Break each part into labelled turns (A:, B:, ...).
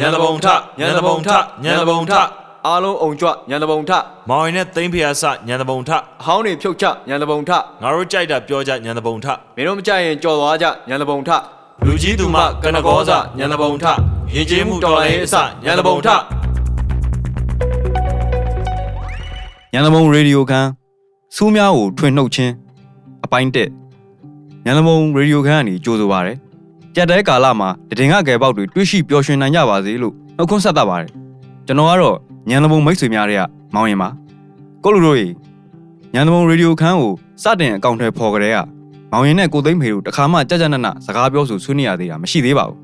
A: ညံတဘုံထညံတဘုံထညံတဘုံထ
B: အားလုံးအုံကြွညံတဘုံထ
A: မောင်ရင်နဲ့သိမ့်ဖျားစညံတဘုံထ
B: အဟောင်းတွေဖြုတ်ချညံတဘုံထ
A: ငါတို့ကြိုက်တာပြောကြညံတဘုံထ
B: မင်းတို့မကြိုက်ရင်ကြော်သွားကြညံတဘုံထ
A: လူကြီးသူမကနကောစညံတဘုံထရင်ကျေးမှုတော်လိုင်းအစညံတဘုံထ
C: ညံသဘုံရေဒီယိုခန်းစူးများကိုထွင်နှုတ်ခြင်းအပိုင်းတက်ညံသဘုံရေဒီယိုခန်းကနေကြိုဆိုပါရယ် ကြက်တဲကာလမှာတည်ငါကဲပေါက်တွေတွေ့ရှိပျော်ရွှင်နိုင်ကြပါစေလို့နှုတ်ခွန်းဆက်သပါရယ်ကျွန်တော်ကတော့ညံသဘုံမိတ်ဆွေများတွေကမောင်ရင်ပါကိုလူတို့ရေညံသဘုံရေဒီယိုခန်းကိုစတင်အကောင့်ထဲပေါ်ကြတဲ့ကမောင်ရင်နဲ့ကိုသိမ့်ဖေတို့တခါမှကြကြနနစကားပြောဆိုဆွေးနွေးရသေးတာမရှိသေးပါဘူး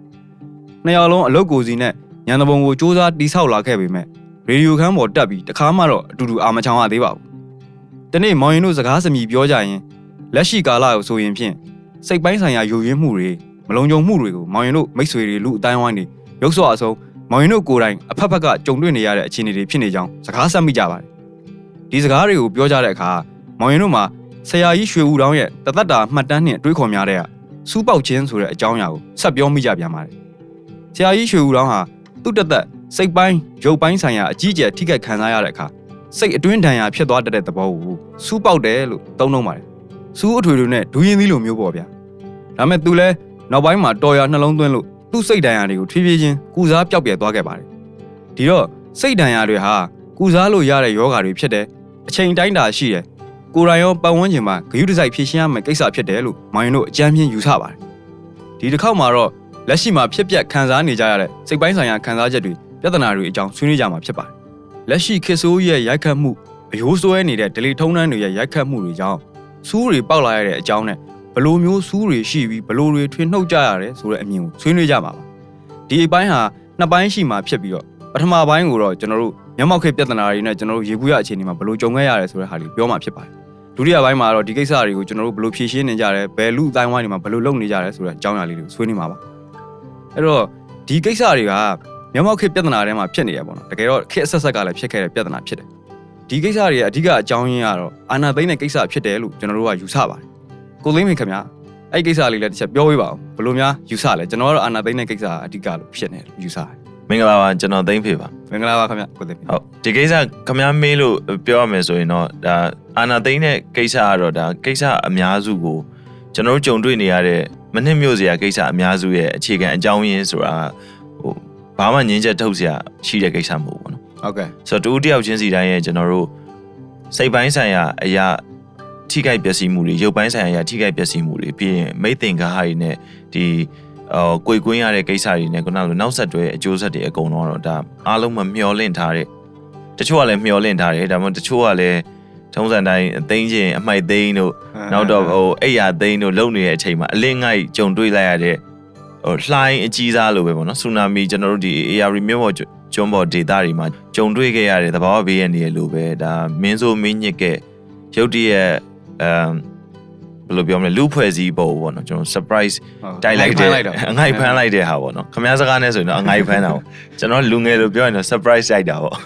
C: နှစ်ယောက်လုံးအလုတ်ကိုစီနဲ့ညံသဘုံကိုစူးစမ်းတိဆောက်လာခဲ့ပေမဲ့ရေဒီယိုခန်းပေါ်တက်ပြီးတခါမှတော့အတူတူအာမချောင်ရသေးပါဘူး။ဒီနေ့မောင်ရင်တို့စကားစမြည်ပြောကြရင်လက်ရှိကာလကိုဆိုရင်ဖြင့်စိတ်ပိုင်းဆိုင်ရာယိုယွင်းမှုတွေ မလုံခြုံမှုတွေကိုမောင်ရင်တို့မိတ်ဆွေတွေလူအတိုင်းဝိုင်းတွေရုပ်ဆော့အဆုံးမောင်ရင်တို့ကိုယ်တိုင်အဖက်ဖက်ကကြုံတွေ့နေရတဲ့အခြေအနေတွေဖြစ်နေကြောင်းစကားဆက်မိကြပါတယ်။ဒီစကားတွေကိုပြောကြတဲ့အခါမောင်ရင်တို့မှာဆရာကြီးရွှေဦးတောင်းရဲ့တသက်တာမှတ်တမ်းနှင့်တွေးခေါ်များတဲ့ကစူးပေါက်ခြင်းဆိုတဲ့အကြောင်းအရာကိုဆက်ပြောမိကြပြန်ပါတယ်။ဆရာကြီးရွှေဦးတောင်းဟာသူ့တသက်စိတ်ပိုင်းရုပ်ပိုင်းဆိုင်ရာအကြီးအကျယ်ထိခိုက်ခံစားရတဲ့အခါစိတ်အတွင်းဒဏ်ရာဖြစ်သွားတတ်တဲ့သဘောကိုစူးပေါက်တယ်လို့သုံးနှုံးပါတယ်။စူးအထွေထွေနဲ့ဒူးရင်သီးလိုမျိုးပေါ့ဗျာ။ဒါမဲ့သူလဲ နောက်ပိုင်းမှာတော်ရနှလုံးသွင်းလို့သူ့စိတ်ဒဏ်ရာတွေကိုဖြည်းဖြည်းချင်းကုစားပျောက်ပြယ်သွားခဲ့ပါတယ်။ဒီတော့စိတ်ဒဏ်ရာတွေဟာကုစားလို့ရတဲ့ယောဂါတွေဖြစ်တယ်။အချိန်တိုင်းတာရှိတယ်။ကိုယ်တိုင်ရောပတ်ဝန်းကျင်မှာဂရုတစိုက်ဖြည့်ရှင်းရမယ့်ကိစ္စဖြစ်တယ်လို့မိုင်းတို့အကြမ်းဖျင်းယူဆပါတယ်။ဒီတစ်ခေါက်မှာတော့လက်ရှိမှာဖြစ်ပျက်ခံစားနေကြရတဲ့စိတ်ပိုင်းဆိုင်ရာခံစားချက်တွေပြဿနာတွေအကြောင်းဆွေးနွေးကြမှာဖြစ်ပါတယ်။လက်ရှိခေတ်ဆိုးရဲ့ရိုက်ခတ်မှုအယိုးစွဲနေတဲ့ဒလီထုံးတန်းတွေရဲ့ရိုက်ခတ်မှုတွေကြောင့်စူးတွေပေါက်လာရတဲ့အကြောင်းနဲ့ဘ လိုမျိုးစူးတွေရှိပြီးဘလိုတွေထွင်နှုတ်ကြရတယ်ဆိုတဲ့အမြင်ကိုဆွေးနွေးကြမှာပါ။ဒီအပိုင်းဟာနှစ်ပိုင်းရှိမှာဖြစ်ပြီးတော့ပထမပိုင်းကိုတော့ကျွန်တော်တို့မျက်မှောက်ခေတ်ပြဿနာတွေနဲ့ကျွန်တော်တို့ရေကူးရအခြေအနေမှာဘလိုကြုံခဲ့ရတယ်ဆိုတဲ့ဟာလေးပြောမှာဖြစ်ပါတယ်။ဒုတိယပိုင်းမှာတော့ဒီကိစ္စတွေကိုကျွန်တော်တို့ဘလိုဖြေရှင်းနေကြတယ်ဘယ်လူအတိုင်းဝိုင်းတွေမှာဘလိုလုပ်နေကြတယ်ဆိုတဲ့အကြောင်းအရာလေးတွေကိုဆွေးနွေးမှာပါ။အဲ့တော့ဒီကိစ္စတွေကမျက်မှောက်ခေတ်ပြဿနာထဲမှာဖြစ်နေရပေါ့နော်တကယ်တော့ခေတ်အဆက်ဆက်ကလည်းဖြစ်ခဲ့တဲ့ပြဿနာဖြစ်တယ်ဒီကိစ္စတွေရဲ့အဓိကအကြောင်းရင်းကတော့အာနာသိမ့်တဲ့ကိစ္စဖြစ်တယ်လို့ကျွန်တော်တို့ကယူဆပါတယ် ကိုသိမ့်မင်ခင်ဗျာအဲ့ဒီကိစ္စလေးလည်းတစ်ချက်ပြောပေးပါဦးဘယ်လိုများယူဆလဲကျွန်တော်ကတော့အာနာသိမ့်တဲ့ကိစ္စအဓိကလို့ဖြစ်နေတယ်ယူဆတယ်
A: မင်္ဂလာပါကျွန်တော်သိမ့်ဖေပါ
C: မင်္ဂလာပါခင်ဗျကိုသိမ့်မင်
A: ဟုတ်ဒီကိစ္စခမည်းမေးလို့ပြောရမယ်ဆိုရင်တော့ဒါအာနာသိမ့်တဲ့ကိစ္စကတော့ဒါကိစ္စအများစုကိုကျွန်တော်တို့ကြုံတွေ့နေရတဲ့မနစ်မြို့စရာကိစ္စအများစုရဲ့အခြေခံအကြောင်းရင်းဆိုတာဟိုဘာမှငင်းချက်ထုတ်စရာရှိတဲ့ကိစ္စမဟုတ်ဘူးပေါ့နော်
C: ဟုတ်ကဲ့
A: ဆိုတော့တူတယောက်ချင်းစီတိုင်းရဲ့ကျွန်တော်တို့စိတ်ပိုင်းဆိုင်ရာအရာ ထိခိုက်ပျက်စီးမှုတွေရုပ်ပိုင်းဆိုင်ရာအရာထိခိုက်ပျက်စီးမှုတွေပြီးရင်မိတ်သင်္ကားတွေနဲ့ဒီအော်ကိုယ်ကွင်းရတဲ့ကိစ္စတွေနဲ့ခုနကလိုနောက်ဆက်တွဲအကျိုးဆက်တွေအကုန်လုံးတော့ဒါအားလုံးမမျောလင့်ထားတဲ့တချို့ကလည်းမျောလင့်ထားတယ်ဒါမှမဟုတ်တချို့ကလည်းထုံးစံတိုင်းအသိန်းချင်းအမိုက်သိန်းတို့နောက်တော့ဟိုအိယာသိန်းတို့လုံနေတဲ့အချိန်မှာအလင်းငိုက်ကြုံတွေ့လိုက်ရတဲ့ဟိုလှိုင်းအကြီးစားလိုပဲပေါ့နော်ဆူနာမီကျွန်တော်တို့ဒီ AR မြို့ပေါ်ကျွန်းပေါ်ဒေသတွေမှာကြုံတွေ့ခဲ့ရတဲ့သဘာဝဘေးရန်တွေလိုပဲဒါမင်းဆိုးမင်းညစ်ကဲရုတ်တရက် အမ်ဘယ်လိုပြောမလဲလူဖွဲ့စည်းပုံပေါ့နော်ကျွန်တော် surprise တိုက်လိုက်တယ်အငိုက်ဖမ်းလိုက်တဲ့ဟာပေါ့နော်ခမားစကားနဲ့ဆိုရင်တော့အငိုက်ဖမ်းတာပေါ့ကျွန်တော်လူငယ်လိုပြောရင်တော့ surprise တိုက်တာပေါ့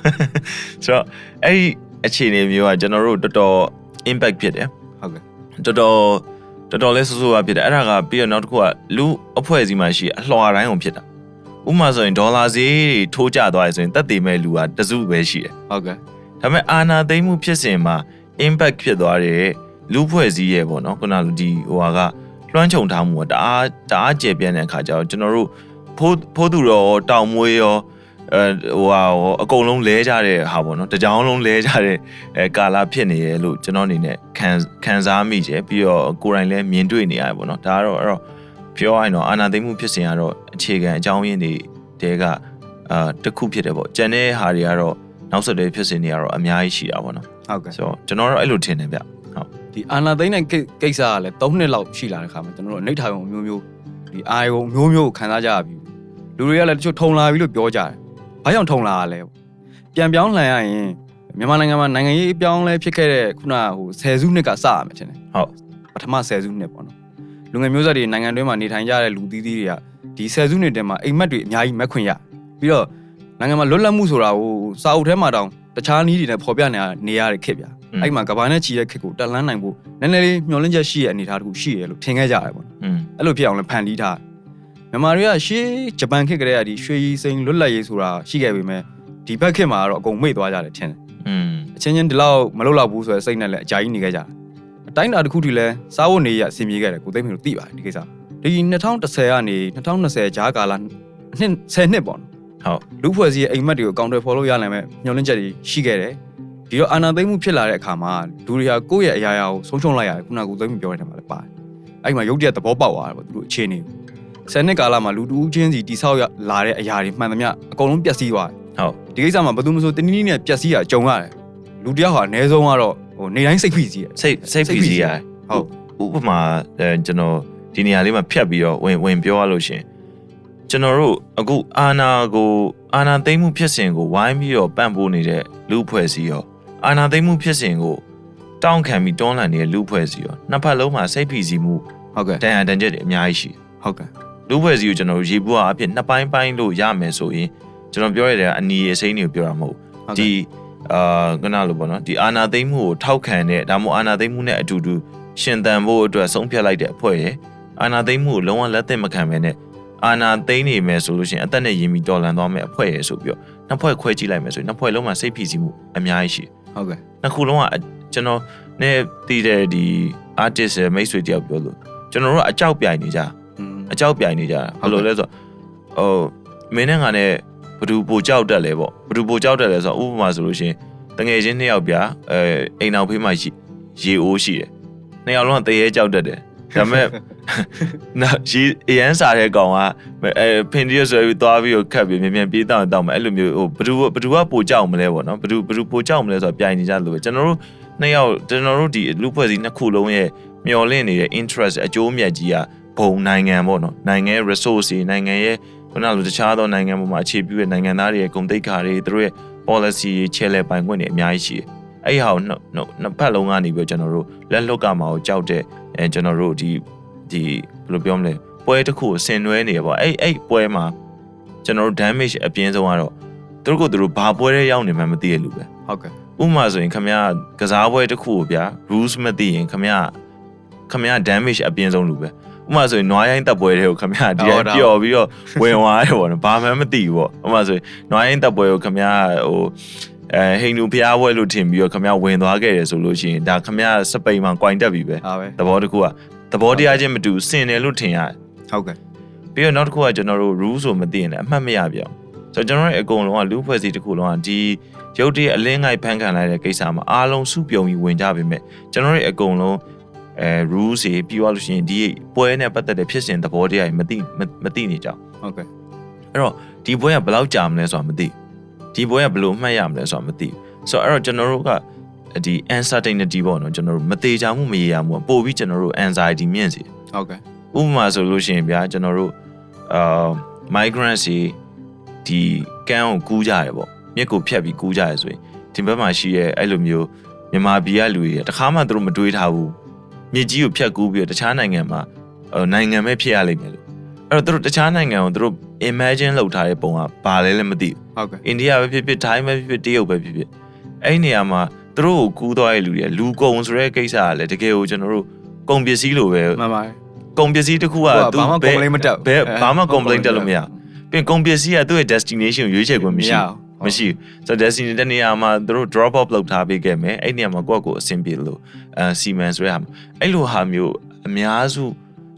A: ဆိုတော့အဲ့ဒီအခြေအနေမျိုးကကျွန်တော်တို့တော်တော် impact ဖြစ်တယ်
C: ဟုတ်ကဲ့
A: တော်တော်တော်တော်လေးဆူဆူပါဖြစ်တယ်အဲ့ဒါကပြီးတော့နောက်တစ်ခုကလူအဖွဲ့အစည်းမှာရှိအလှော်တိုင်းအောင်ဖြစ်တာဥပမာဆိုရင်ဒေါ်လာဈေးတွေထိုးကျသွားရဆိုရင်တက်တည်မဲ့လူကတစုပဲရှိတယ်
C: ဟုတ်ကဲ့
A: ဒါပေမဲ့အာနာသိမ့်မှုဖြစ်စဉ်မှာ impact ဖြစ်သွားတဲ့ လူဖွဲ့စည်းရဲ့ပေါ့နော်ခုနကလိုဒီဟိုဟာကလွှမ်းခြုံထားမှုကတအားတအားကျေပြန့်တဲ့အခါကျတော့ကျွန်တော်တို့ဖိုးဖိုးသူရောတောင်မွေးရောအဲဟိုဟာရောအကုန်လုံးလဲကြတဲ့ဟာပေါ့နော်တကြောင်လုံးလဲကြတဲ့အဲကာလာဖြစ်နေရဲ့လို့ကျွန်တော်အနေနဲ့ခံခံစားမိတယ်ပြီးတော့ကိုယ်တိုင်လည်းမြင်တွေ့နေရတယ်ပေါ့နော်ဒါကတော့အဲ့တော့ပြောရရင်တော့အာနာသိမ့်မှုဖြစ်စဉ်ကတော့အခြေခံအကြောင်းရင်းတွေတဲကအာတစ်ခုဖြစ်တယ်ပေါ့ကျန်တဲ့ဟာတွေကတော့နောက်ဆက်တွဲဖြစ်စဉ်တွေကတော့အများကြီးရှိတာပေါ့နော်
C: ဟုတ်ကဲ့
A: ဆိုတော့ကျွန်တော်တို့အဲ့လိုထင်တယ်ဗျဟုတ်
C: ဒီအာနာသိမ့်တဲ့ကိကိစ္စကလည်း3နှစ်လောက်ရှိလာတဲ့ခါမှာကျွန်တော်တို့အနိဋ္ဌာယုံမျိုးမျိုးဒီအာယုံမျိုးမျိုးကိုခံစားကြရပြီလူတွေကလည်းတချို့ထုံလာပြီလို့ပြောကြတယ်ဘာကြောင့်ထုံလာရလဲပြန်ပြောင်းလှန်ရရင်မြန်မာနိုင်ငံမှာနိုင်ငံရေးအပြောင်းလဲဖြစ်ခဲ့တဲ့ခုနဟိုဆယ်စုနှစ်ကစရမယ်ထင်တယ်
A: ဟုတ်
C: ပထမဆယ်စုနှစ်ပေါ့နော်လူငယ်မျိုးဆက်တွေနိုင်ငံတွင်းမှာနေထိုင်ကြတဲ့လူသီးသီးတွေကဒီဆယ်စုနှစ်တည်းမှာအိမ်မက်တွေအများကြီးမက်ခွင့်ရပြီးတော့နိုင်ငံမှာလွတ်လပ်မှုဆိုတာဟိုစာအုပ်ထဲမှာတောင်တခြားနည်းတွေနဲ့ဖော်ပြနေရနေရတဲ့ခေတ်ဗျာ အဲ့မှာကဘာနဲ့ချီတဲ့ခက်ကိုတက်လန်းနိုင်ဖို့နည်းနည်းလေးမျောလင့်ချက်ရှိရဲ့အနေအထားတခုရှိရဲ့လို့ထင်ခဲ့ကြရတယ်ပေါ့။အဲ့လိုဖြစ်အောင်လည်းဖန်တီးထားမြန်မာတွေကရှေးဂျပန်ခေတ်ကတည်းကဒီရွှေရီစိန်လွတ်လပ်ရေးဆိုတာရှိခဲ့ပေမဲ့ဒီဘက်ခေတ်မှာတော့အကုန်မေ့သွားကြတယ်ထင်တယ်။
A: อืม
C: အချင်းချင်းဒီလောက်မလုပ်တော့ဘူးဆိုတဲ့စိတ်နဲ့လည်းအကြိုက်နေခဲ့ကြတယ်။အတိုင်းတာတစ်ခုတည်းလဲစားဖို့နေရအဆင်ပြေခဲ့တယ်ကိုသိမ့်မလို့သိပါတယ်ဒီကိစ္စ။ဒီ2010ကနေ2020ကြားကာလအနှစ်10နှစ်ပေါ့နော်။
A: ဟုတ်
C: လူဖွဲ့စည်းရဲ့အိမ်မက်တွေကိုအကောင့်တွေ follow ရနိုင်မဲ့မျှော်လင့်ချက်တွေရှိခဲ့တယ်။ ဒီတော့အာနာသိမ့်မှုဖြစ်လာတဲ့အခါမှာလူတွေဟာကိုယ့်ရဲ့အရာရာကိုဆုံးရှုံးလိုက်ရတယ်ခုနကကိုသိမ့်မှုပြောတဲ့နေရာမှာလည်းပါတယ်အဲ့ဒီမှာရုပ်တရက်သဘောပေါက်သွားတယ်ပေါ့သူတို့အခြေအနေကိုဆယ်နှစ်ကာလမှာလူတူးချင်းစီတိဆောက်ရလာတဲ့အရာတွေမှန်သမျှအကုန်လုံးပျက်စီးသွားတယ်
A: ဟုတ်
C: ဒီကိစ္စမှာဘယ်သူမှမဆိုတနည်းနည်းနဲ့ပျက်စီးရကြုံရတယ်လူတစ်ယောက်ဟာအ ਨੇ ဆုံးကတော့ဟိုနေတိုင်းစိတ်ဖိစီးရ
A: စိတ်စိတ်ဖိစီးရတယ်
C: ဟုတ်
A: ဥပမာအဲကျွန်တော်ဒီနေရာလေးမှာဖြတ်ပြီးတော့ဝင်ဝင်ပြောရလို့ရှရင်ကျွန်တော်တို့အခုအာနာကိုအာနာသိမ့်မှုဖြစ်စဉ်ကိုဝိုင်းပြီးတော့ပန့်ပိုးနေတဲ့လူဖွဲ့စည်းရော အာနာသိမ့်မှုဖြစ်စဉ်ကိုတောင်းခံပြီးတွန်းလှန်နေတဲ့လူဖွဲ့စည်းရောနှစ်ဖက်လုံးမှာစိတ်ဖိစီးမှု
C: ဟုတ်ကဲ့
A: တန်ရန်တန်ချက်တွေအများကြီးရှိတယ်
C: ဟုတ်ကဲ့
A: လူဖွဲ့စည်းကိုကျွန်တော်တို့ရေဘူးအားအဖြစ်နှစ်ပိုင်းပိုင်းလို့ရမယ်ဆိုရင်ကျွန်တော်ပြောရတဲ့အနီအစိမ်းတွေကိုပြောတာမဟုတ်
C: ဟုတ်
A: ဒီ
C: ကဲ့
A: အာကနလို့ပေါ့နော်ဒီအာနာသိမ့်မှုကိုထောက်ခံတဲ့ဒါမှမဟုတ်အာနာသိမ့်မှုနဲ့အတူတူရှင်သန်ဖို့အတွက်ဆုံးဖြတ်လိုက်တဲ့အဖွဲ့ရယ်အာနာသိမ့်မှုကိုလုံးဝလက်သင့်မခံဘဲနဲ့အာနာသိမ့်နေမယ်ဆိုလို့ရှိရင်အသက်နဲ့ရင်းပြီးတော်လန်သွားမယ်အဖွဲ့ရယ်ဆိုပြီးတော့နှစ်ဖွဲ့ခွဲကြည့်လိုက်မယ်ဆိုရင်နှစ်ဖွဲ့လုံးမှာစိတ်ဖိစီးမှုအများကြီးရှိတယ်
C: ဟုတ်ကဲ့
A: နှစ်ခုလုံးကကျွန်တော်နဲ့တည်တဲ့ဒီ artist ရဲ့မိတ်ဆွေတယောက်ပြောလို့ကျွန်တော်တို့ကအကြောက်ပြိုင်နေကြ
C: อืม
A: အကြောက်ပြိုင်နေကြတာဘယ်လိုလဲဆိုတော့ဟိုမင်းနဲ့ငါနဲ့ဘယ်သူပိုကြောက်တက်လဲပေါ့ဘယ်သူပိုကြောက်တက်လဲဆိုတော့ဥပမာဆိုလို့ရှိရင်တငယ်ချင်းနှစ်ယောက်ပြအဲအိမ်အောင်ဖေးမှရှိရေအိုးရှိတယ်နှစ်ယောက်လုံးကတရေကြောက်တက်တယ် ဒါပေမဲ့နော်ရေအရန်စားတဲ့ကောင်ကအဲဖင်ဒီရဆွဲပြီးသွားပြီးတော့ခတ်ပြီးမြန်မြန်ပြေးတောင်းတောင်းမယ်အဲ့လိုမျိုးဟိုဘယ်သူဘယ်သူကပိုကြောက်မလဲပေါ့နော်ဘယ်သူဘယ်သူပိုကြောက်မလဲဆိုတော့ပြိုင်နေကြလို့ပဲကျွန်တော်တို့နှစ်ယောက်ကျွန်တော်တို့ဒီလူဖွဲ့စည်းနှစ်ခုလုံးရဲ့မျော်လင့်နေတဲ့ interest အကျိုးမြတ်ကြီးကဘုံနိုင်ငံပေါ့နော်နိုင်ငံရဲ့ resource တွေနိုင်ငံရဲ့ခုနလိုတခြားသောနိုင်ငံပေါ်မှာအခြေပြုတဲ့နိုင်ငံသားတွေရဲ့ဂုဏ်သိက္ခာတွေသူတို့ရဲ့ policy တွေချဲလဲပိုင်ခွင့်တွေအများကြီးရှိတယ် အဲ့ဒီဟာကိုနှစ်နှစ်နှစ်ဖက်လုံးကနေပြီးတော့ကျွန်တော်တို့လက်လွတ်ကမှာကိုကြောက်တဲ့အဲကျွန်တော်တို့ဒီဒီဘယ်လိုပြောမလဲပွဲတစ်ခုကိုဆင်နွှဲနေရပေါ့အဲ့အဲ့ပွဲမှာကျွန်တော်တို့ damage အပြင်းဆုံးကတော့သူတို့ကသူတို့ဘာပွဲတွေရောက်နေမှမသိရလို့ပဲ
C: ဟုတ်ကဲ့
A: ဥပမာဆိုရင်ခမရကစားပွဲတစ်ခုကိုဗျာ rules မသိရင်ခမရခမရ damage အပြင်းဆုံးလို့ပဲဥပမာဆိုရင်နွားရိုင်းတပ်ပွဲတွေကိုခမရဒီကပျော်ပြီးတော့ဝင်သွားတယ်ပေါ့နော်ဘာမှမသိဘူးပေါ့ဥပမာဆိုရင်နွားရိုင်းတပ်ပွဲကိုခမရဟို အဲဟိန္ဒူဖျားပွဲလို့ထင်ပြီးတော့ခမရဝင်သွားခဲ့တယ်ဆိုလို့ရှိရင်ဒါခမရစပိန်မှာ coin တက်ပြီပဲ
C: အားပဲ
A: သဘောတစ်ခုကသဘောတရားချင်းမတူစင်တယ်လို့ထင်ရတယ်
C: ဟုတ်ကဲ့
A: ပြီးတော့နောက်တစ်ခုကကျွန်တော်တို့ rule ဆိုမသိရင်လည်းအမှတ်မရပြအောင်ဆိုတော့ကျွန်တော်တို့အကုန်လုံးကလူဖွဲ့စည်းတစ်ခုလုံးကဒီရုပ်တရက်အလင်းငိုက်ဖန်ခံလိုက်တဲ့ကိစ္စမှာအားလုံးစုပြုံပြီးဝင်ကြပါမယ်ကျွန်တော်တို့အကုန်လုံးအဲ rule တွေပြီးသွားလို့ရှိရင်ဒီပွဲနဲ့ပတ်သက်တဲ့ဖြစ်စဉ်သဘောတရားတွေမသိမသိနေကြအောင်
C: ဟုတ်ကဲ့
A: အဲ့တော့ဒီပွဲကဘယ်လောက်ကြာမလဲဆိုတာမသိ ဒီပွဲကဘယ်လိုမှတ်ရမလဲဆိုတာမသိဆိုတော့အဲ့တော့ကျွန်တော်တို့ကဒီ uncertainty ပေါ့နော်ကျွန်တော်တို့မသေးချာမှုမရေရာမှုပို့ပြီးကျွန်တော်တို့ anxiety မြင့်စေ
C: ဟုတ်ကဲ့
A: ဥပမာဆိုလို့ရှိရင်ဗျာကျွန်တော်တို့အာ migrants တွေဒီကမ်းကိုကူးကြရတယ်ပေါ့မြစ်ကိုဖြတ်ပြီးကူးကြရဆိုရင်ဒီဘက်မှာရှိရဲအဲ့လိုမျိုးမြန်မာပြည်ကလူတွေတခါမှသူတို့မတွေးထားဘူးမြစ်ကြီးကိုဖြတ်ကူးပြီးတော့တခြားနိုင်ငံမှာဟိုနိုင်ငံပဲဖြစ်ရလိမ့်မယ်လို့ အဲ့တော့သူတို့တခြားနိုင်ငံကိုသူတို့ imagine လုပ်ထားတဲ့ပုံကဘာလဲလည်းမသိဘူး
C: ဟုတ်ကဲ့
A: အိန္ဒိယပဲဖြစ်ဖြစ်ထိုင်းပဲဖြစ်ဖြစ်တရုတ်ပဲဖြစ်ဖြစ်အဲ့ဒီနေရာမှာသူတို့ကိုကူးသွားတဲ့လူတွေလူကုန်ဆိုတဲ့ကိစ္စကလည်းတကယ်ကိုကျွန်တော်တို့ကုန်ပစ္စည်းလိုပဲ
C: မှန်ပါတယ်
A: ကုန်ပစ္စည်းတစ်ခုက
C: သူဘာမှ complain မတက်ဘူး
A: ဘယ်ဘာမှ
C: အဲ
A: complain တက်လို့မရဘူးပြီးရင်ကုန်ပစ္စည်းကသူ့ရဲ့ destination ကိုရွေးချယ်ခွင့်မရှိဘူး
C: ဘူး
A: မရှိဘူးဆိုတော့ destination တဲ့နေရာမှာသူတို့ drop off လုပ်ထားပေးခဲ့မယ်အဲ့ဒီနေရာမှာကိုယ့်ကိုယ်အဆင်ပြေလို့အဲစီမံဆိုတဲ့ဟာအဲ့လိုဟာမျိုးအများစု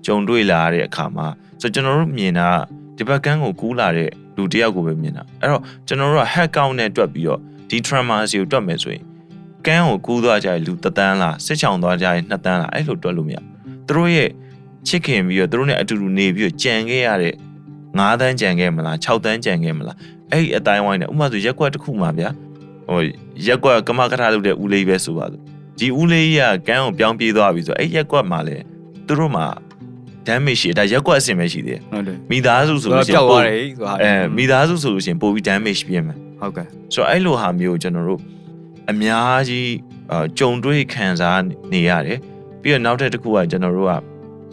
A: ကြုံတွေ့လာရတဲ့အခါမှာ ဆိုတော့ကျွန်တော်တို့မြင်တာဒီဘက်ကန်းကိုကူးလာတဲ့လူတစ်ယောက်ကိုပဲမြင်တာအဲ့တော့ကျွန်တော်တို့က head count နဲ့တွက်ပြီးတော့ဒီ trauma စီကိုတွက်မယ်ဆိုရင်ကန်းကိုကူးသွားကြတဲ့လူတစ်တန်းလားစစ်ချောင်သွားကြတဲ့နှစ်တန်းလားအဲ့လိုတွက်လို့မရဘူးသူတို့ရဲ့ချစ်ခင်ပြီးတော့သူတို့နဲ့အတူတူနေပြီးတော့ကြံခဲ့ရတဲ့9တန်းကြံခဲ့မလား6တန်းကြံခဲ့မလားအဲ့ဒီအတိုင်းဝိုင်းနဲ့ဥပမာဆိုရက်ကွက်တစ်ခုမှာဗျာဟိုရက်ကွက်ကမကထလုပ်တဲ့ဦးလေးပဲဆိုပါစို့ဒီဦးလေးကြီးကကန်းကိုပြောင်းပြေးသွားပြီဆိုတော့အဲ့ရက်ကွက်မှာလေသူတို့မှာ damage ရှိတယ်ဒါရက်ကွက်အဆင်ပဲရှိသေးတယ်
C: ဟုတ်တယ်
A: မိသားစုဆို
C: ဆို
A: လို့
C: တော့
A: ရှိရ
C: ပျော
A: င်
C: က်သွားတယ်ဆိုတာ
A: အဲမိသားစုဆိုလို့ရှိရင်ပိုပြီး damage ပြင်းမယ်
C: ဟုတ်ကဲ့
A: ဆိုတော့အဲ့လိုဟာမျိုးကိုကျွန်တော်တို့အများကြီးအာကြုံတွေ့ခံစားနေရတယ်ပြီးတော့နောက်ထပ်တစ်ခုကကျွန်တော်တို့က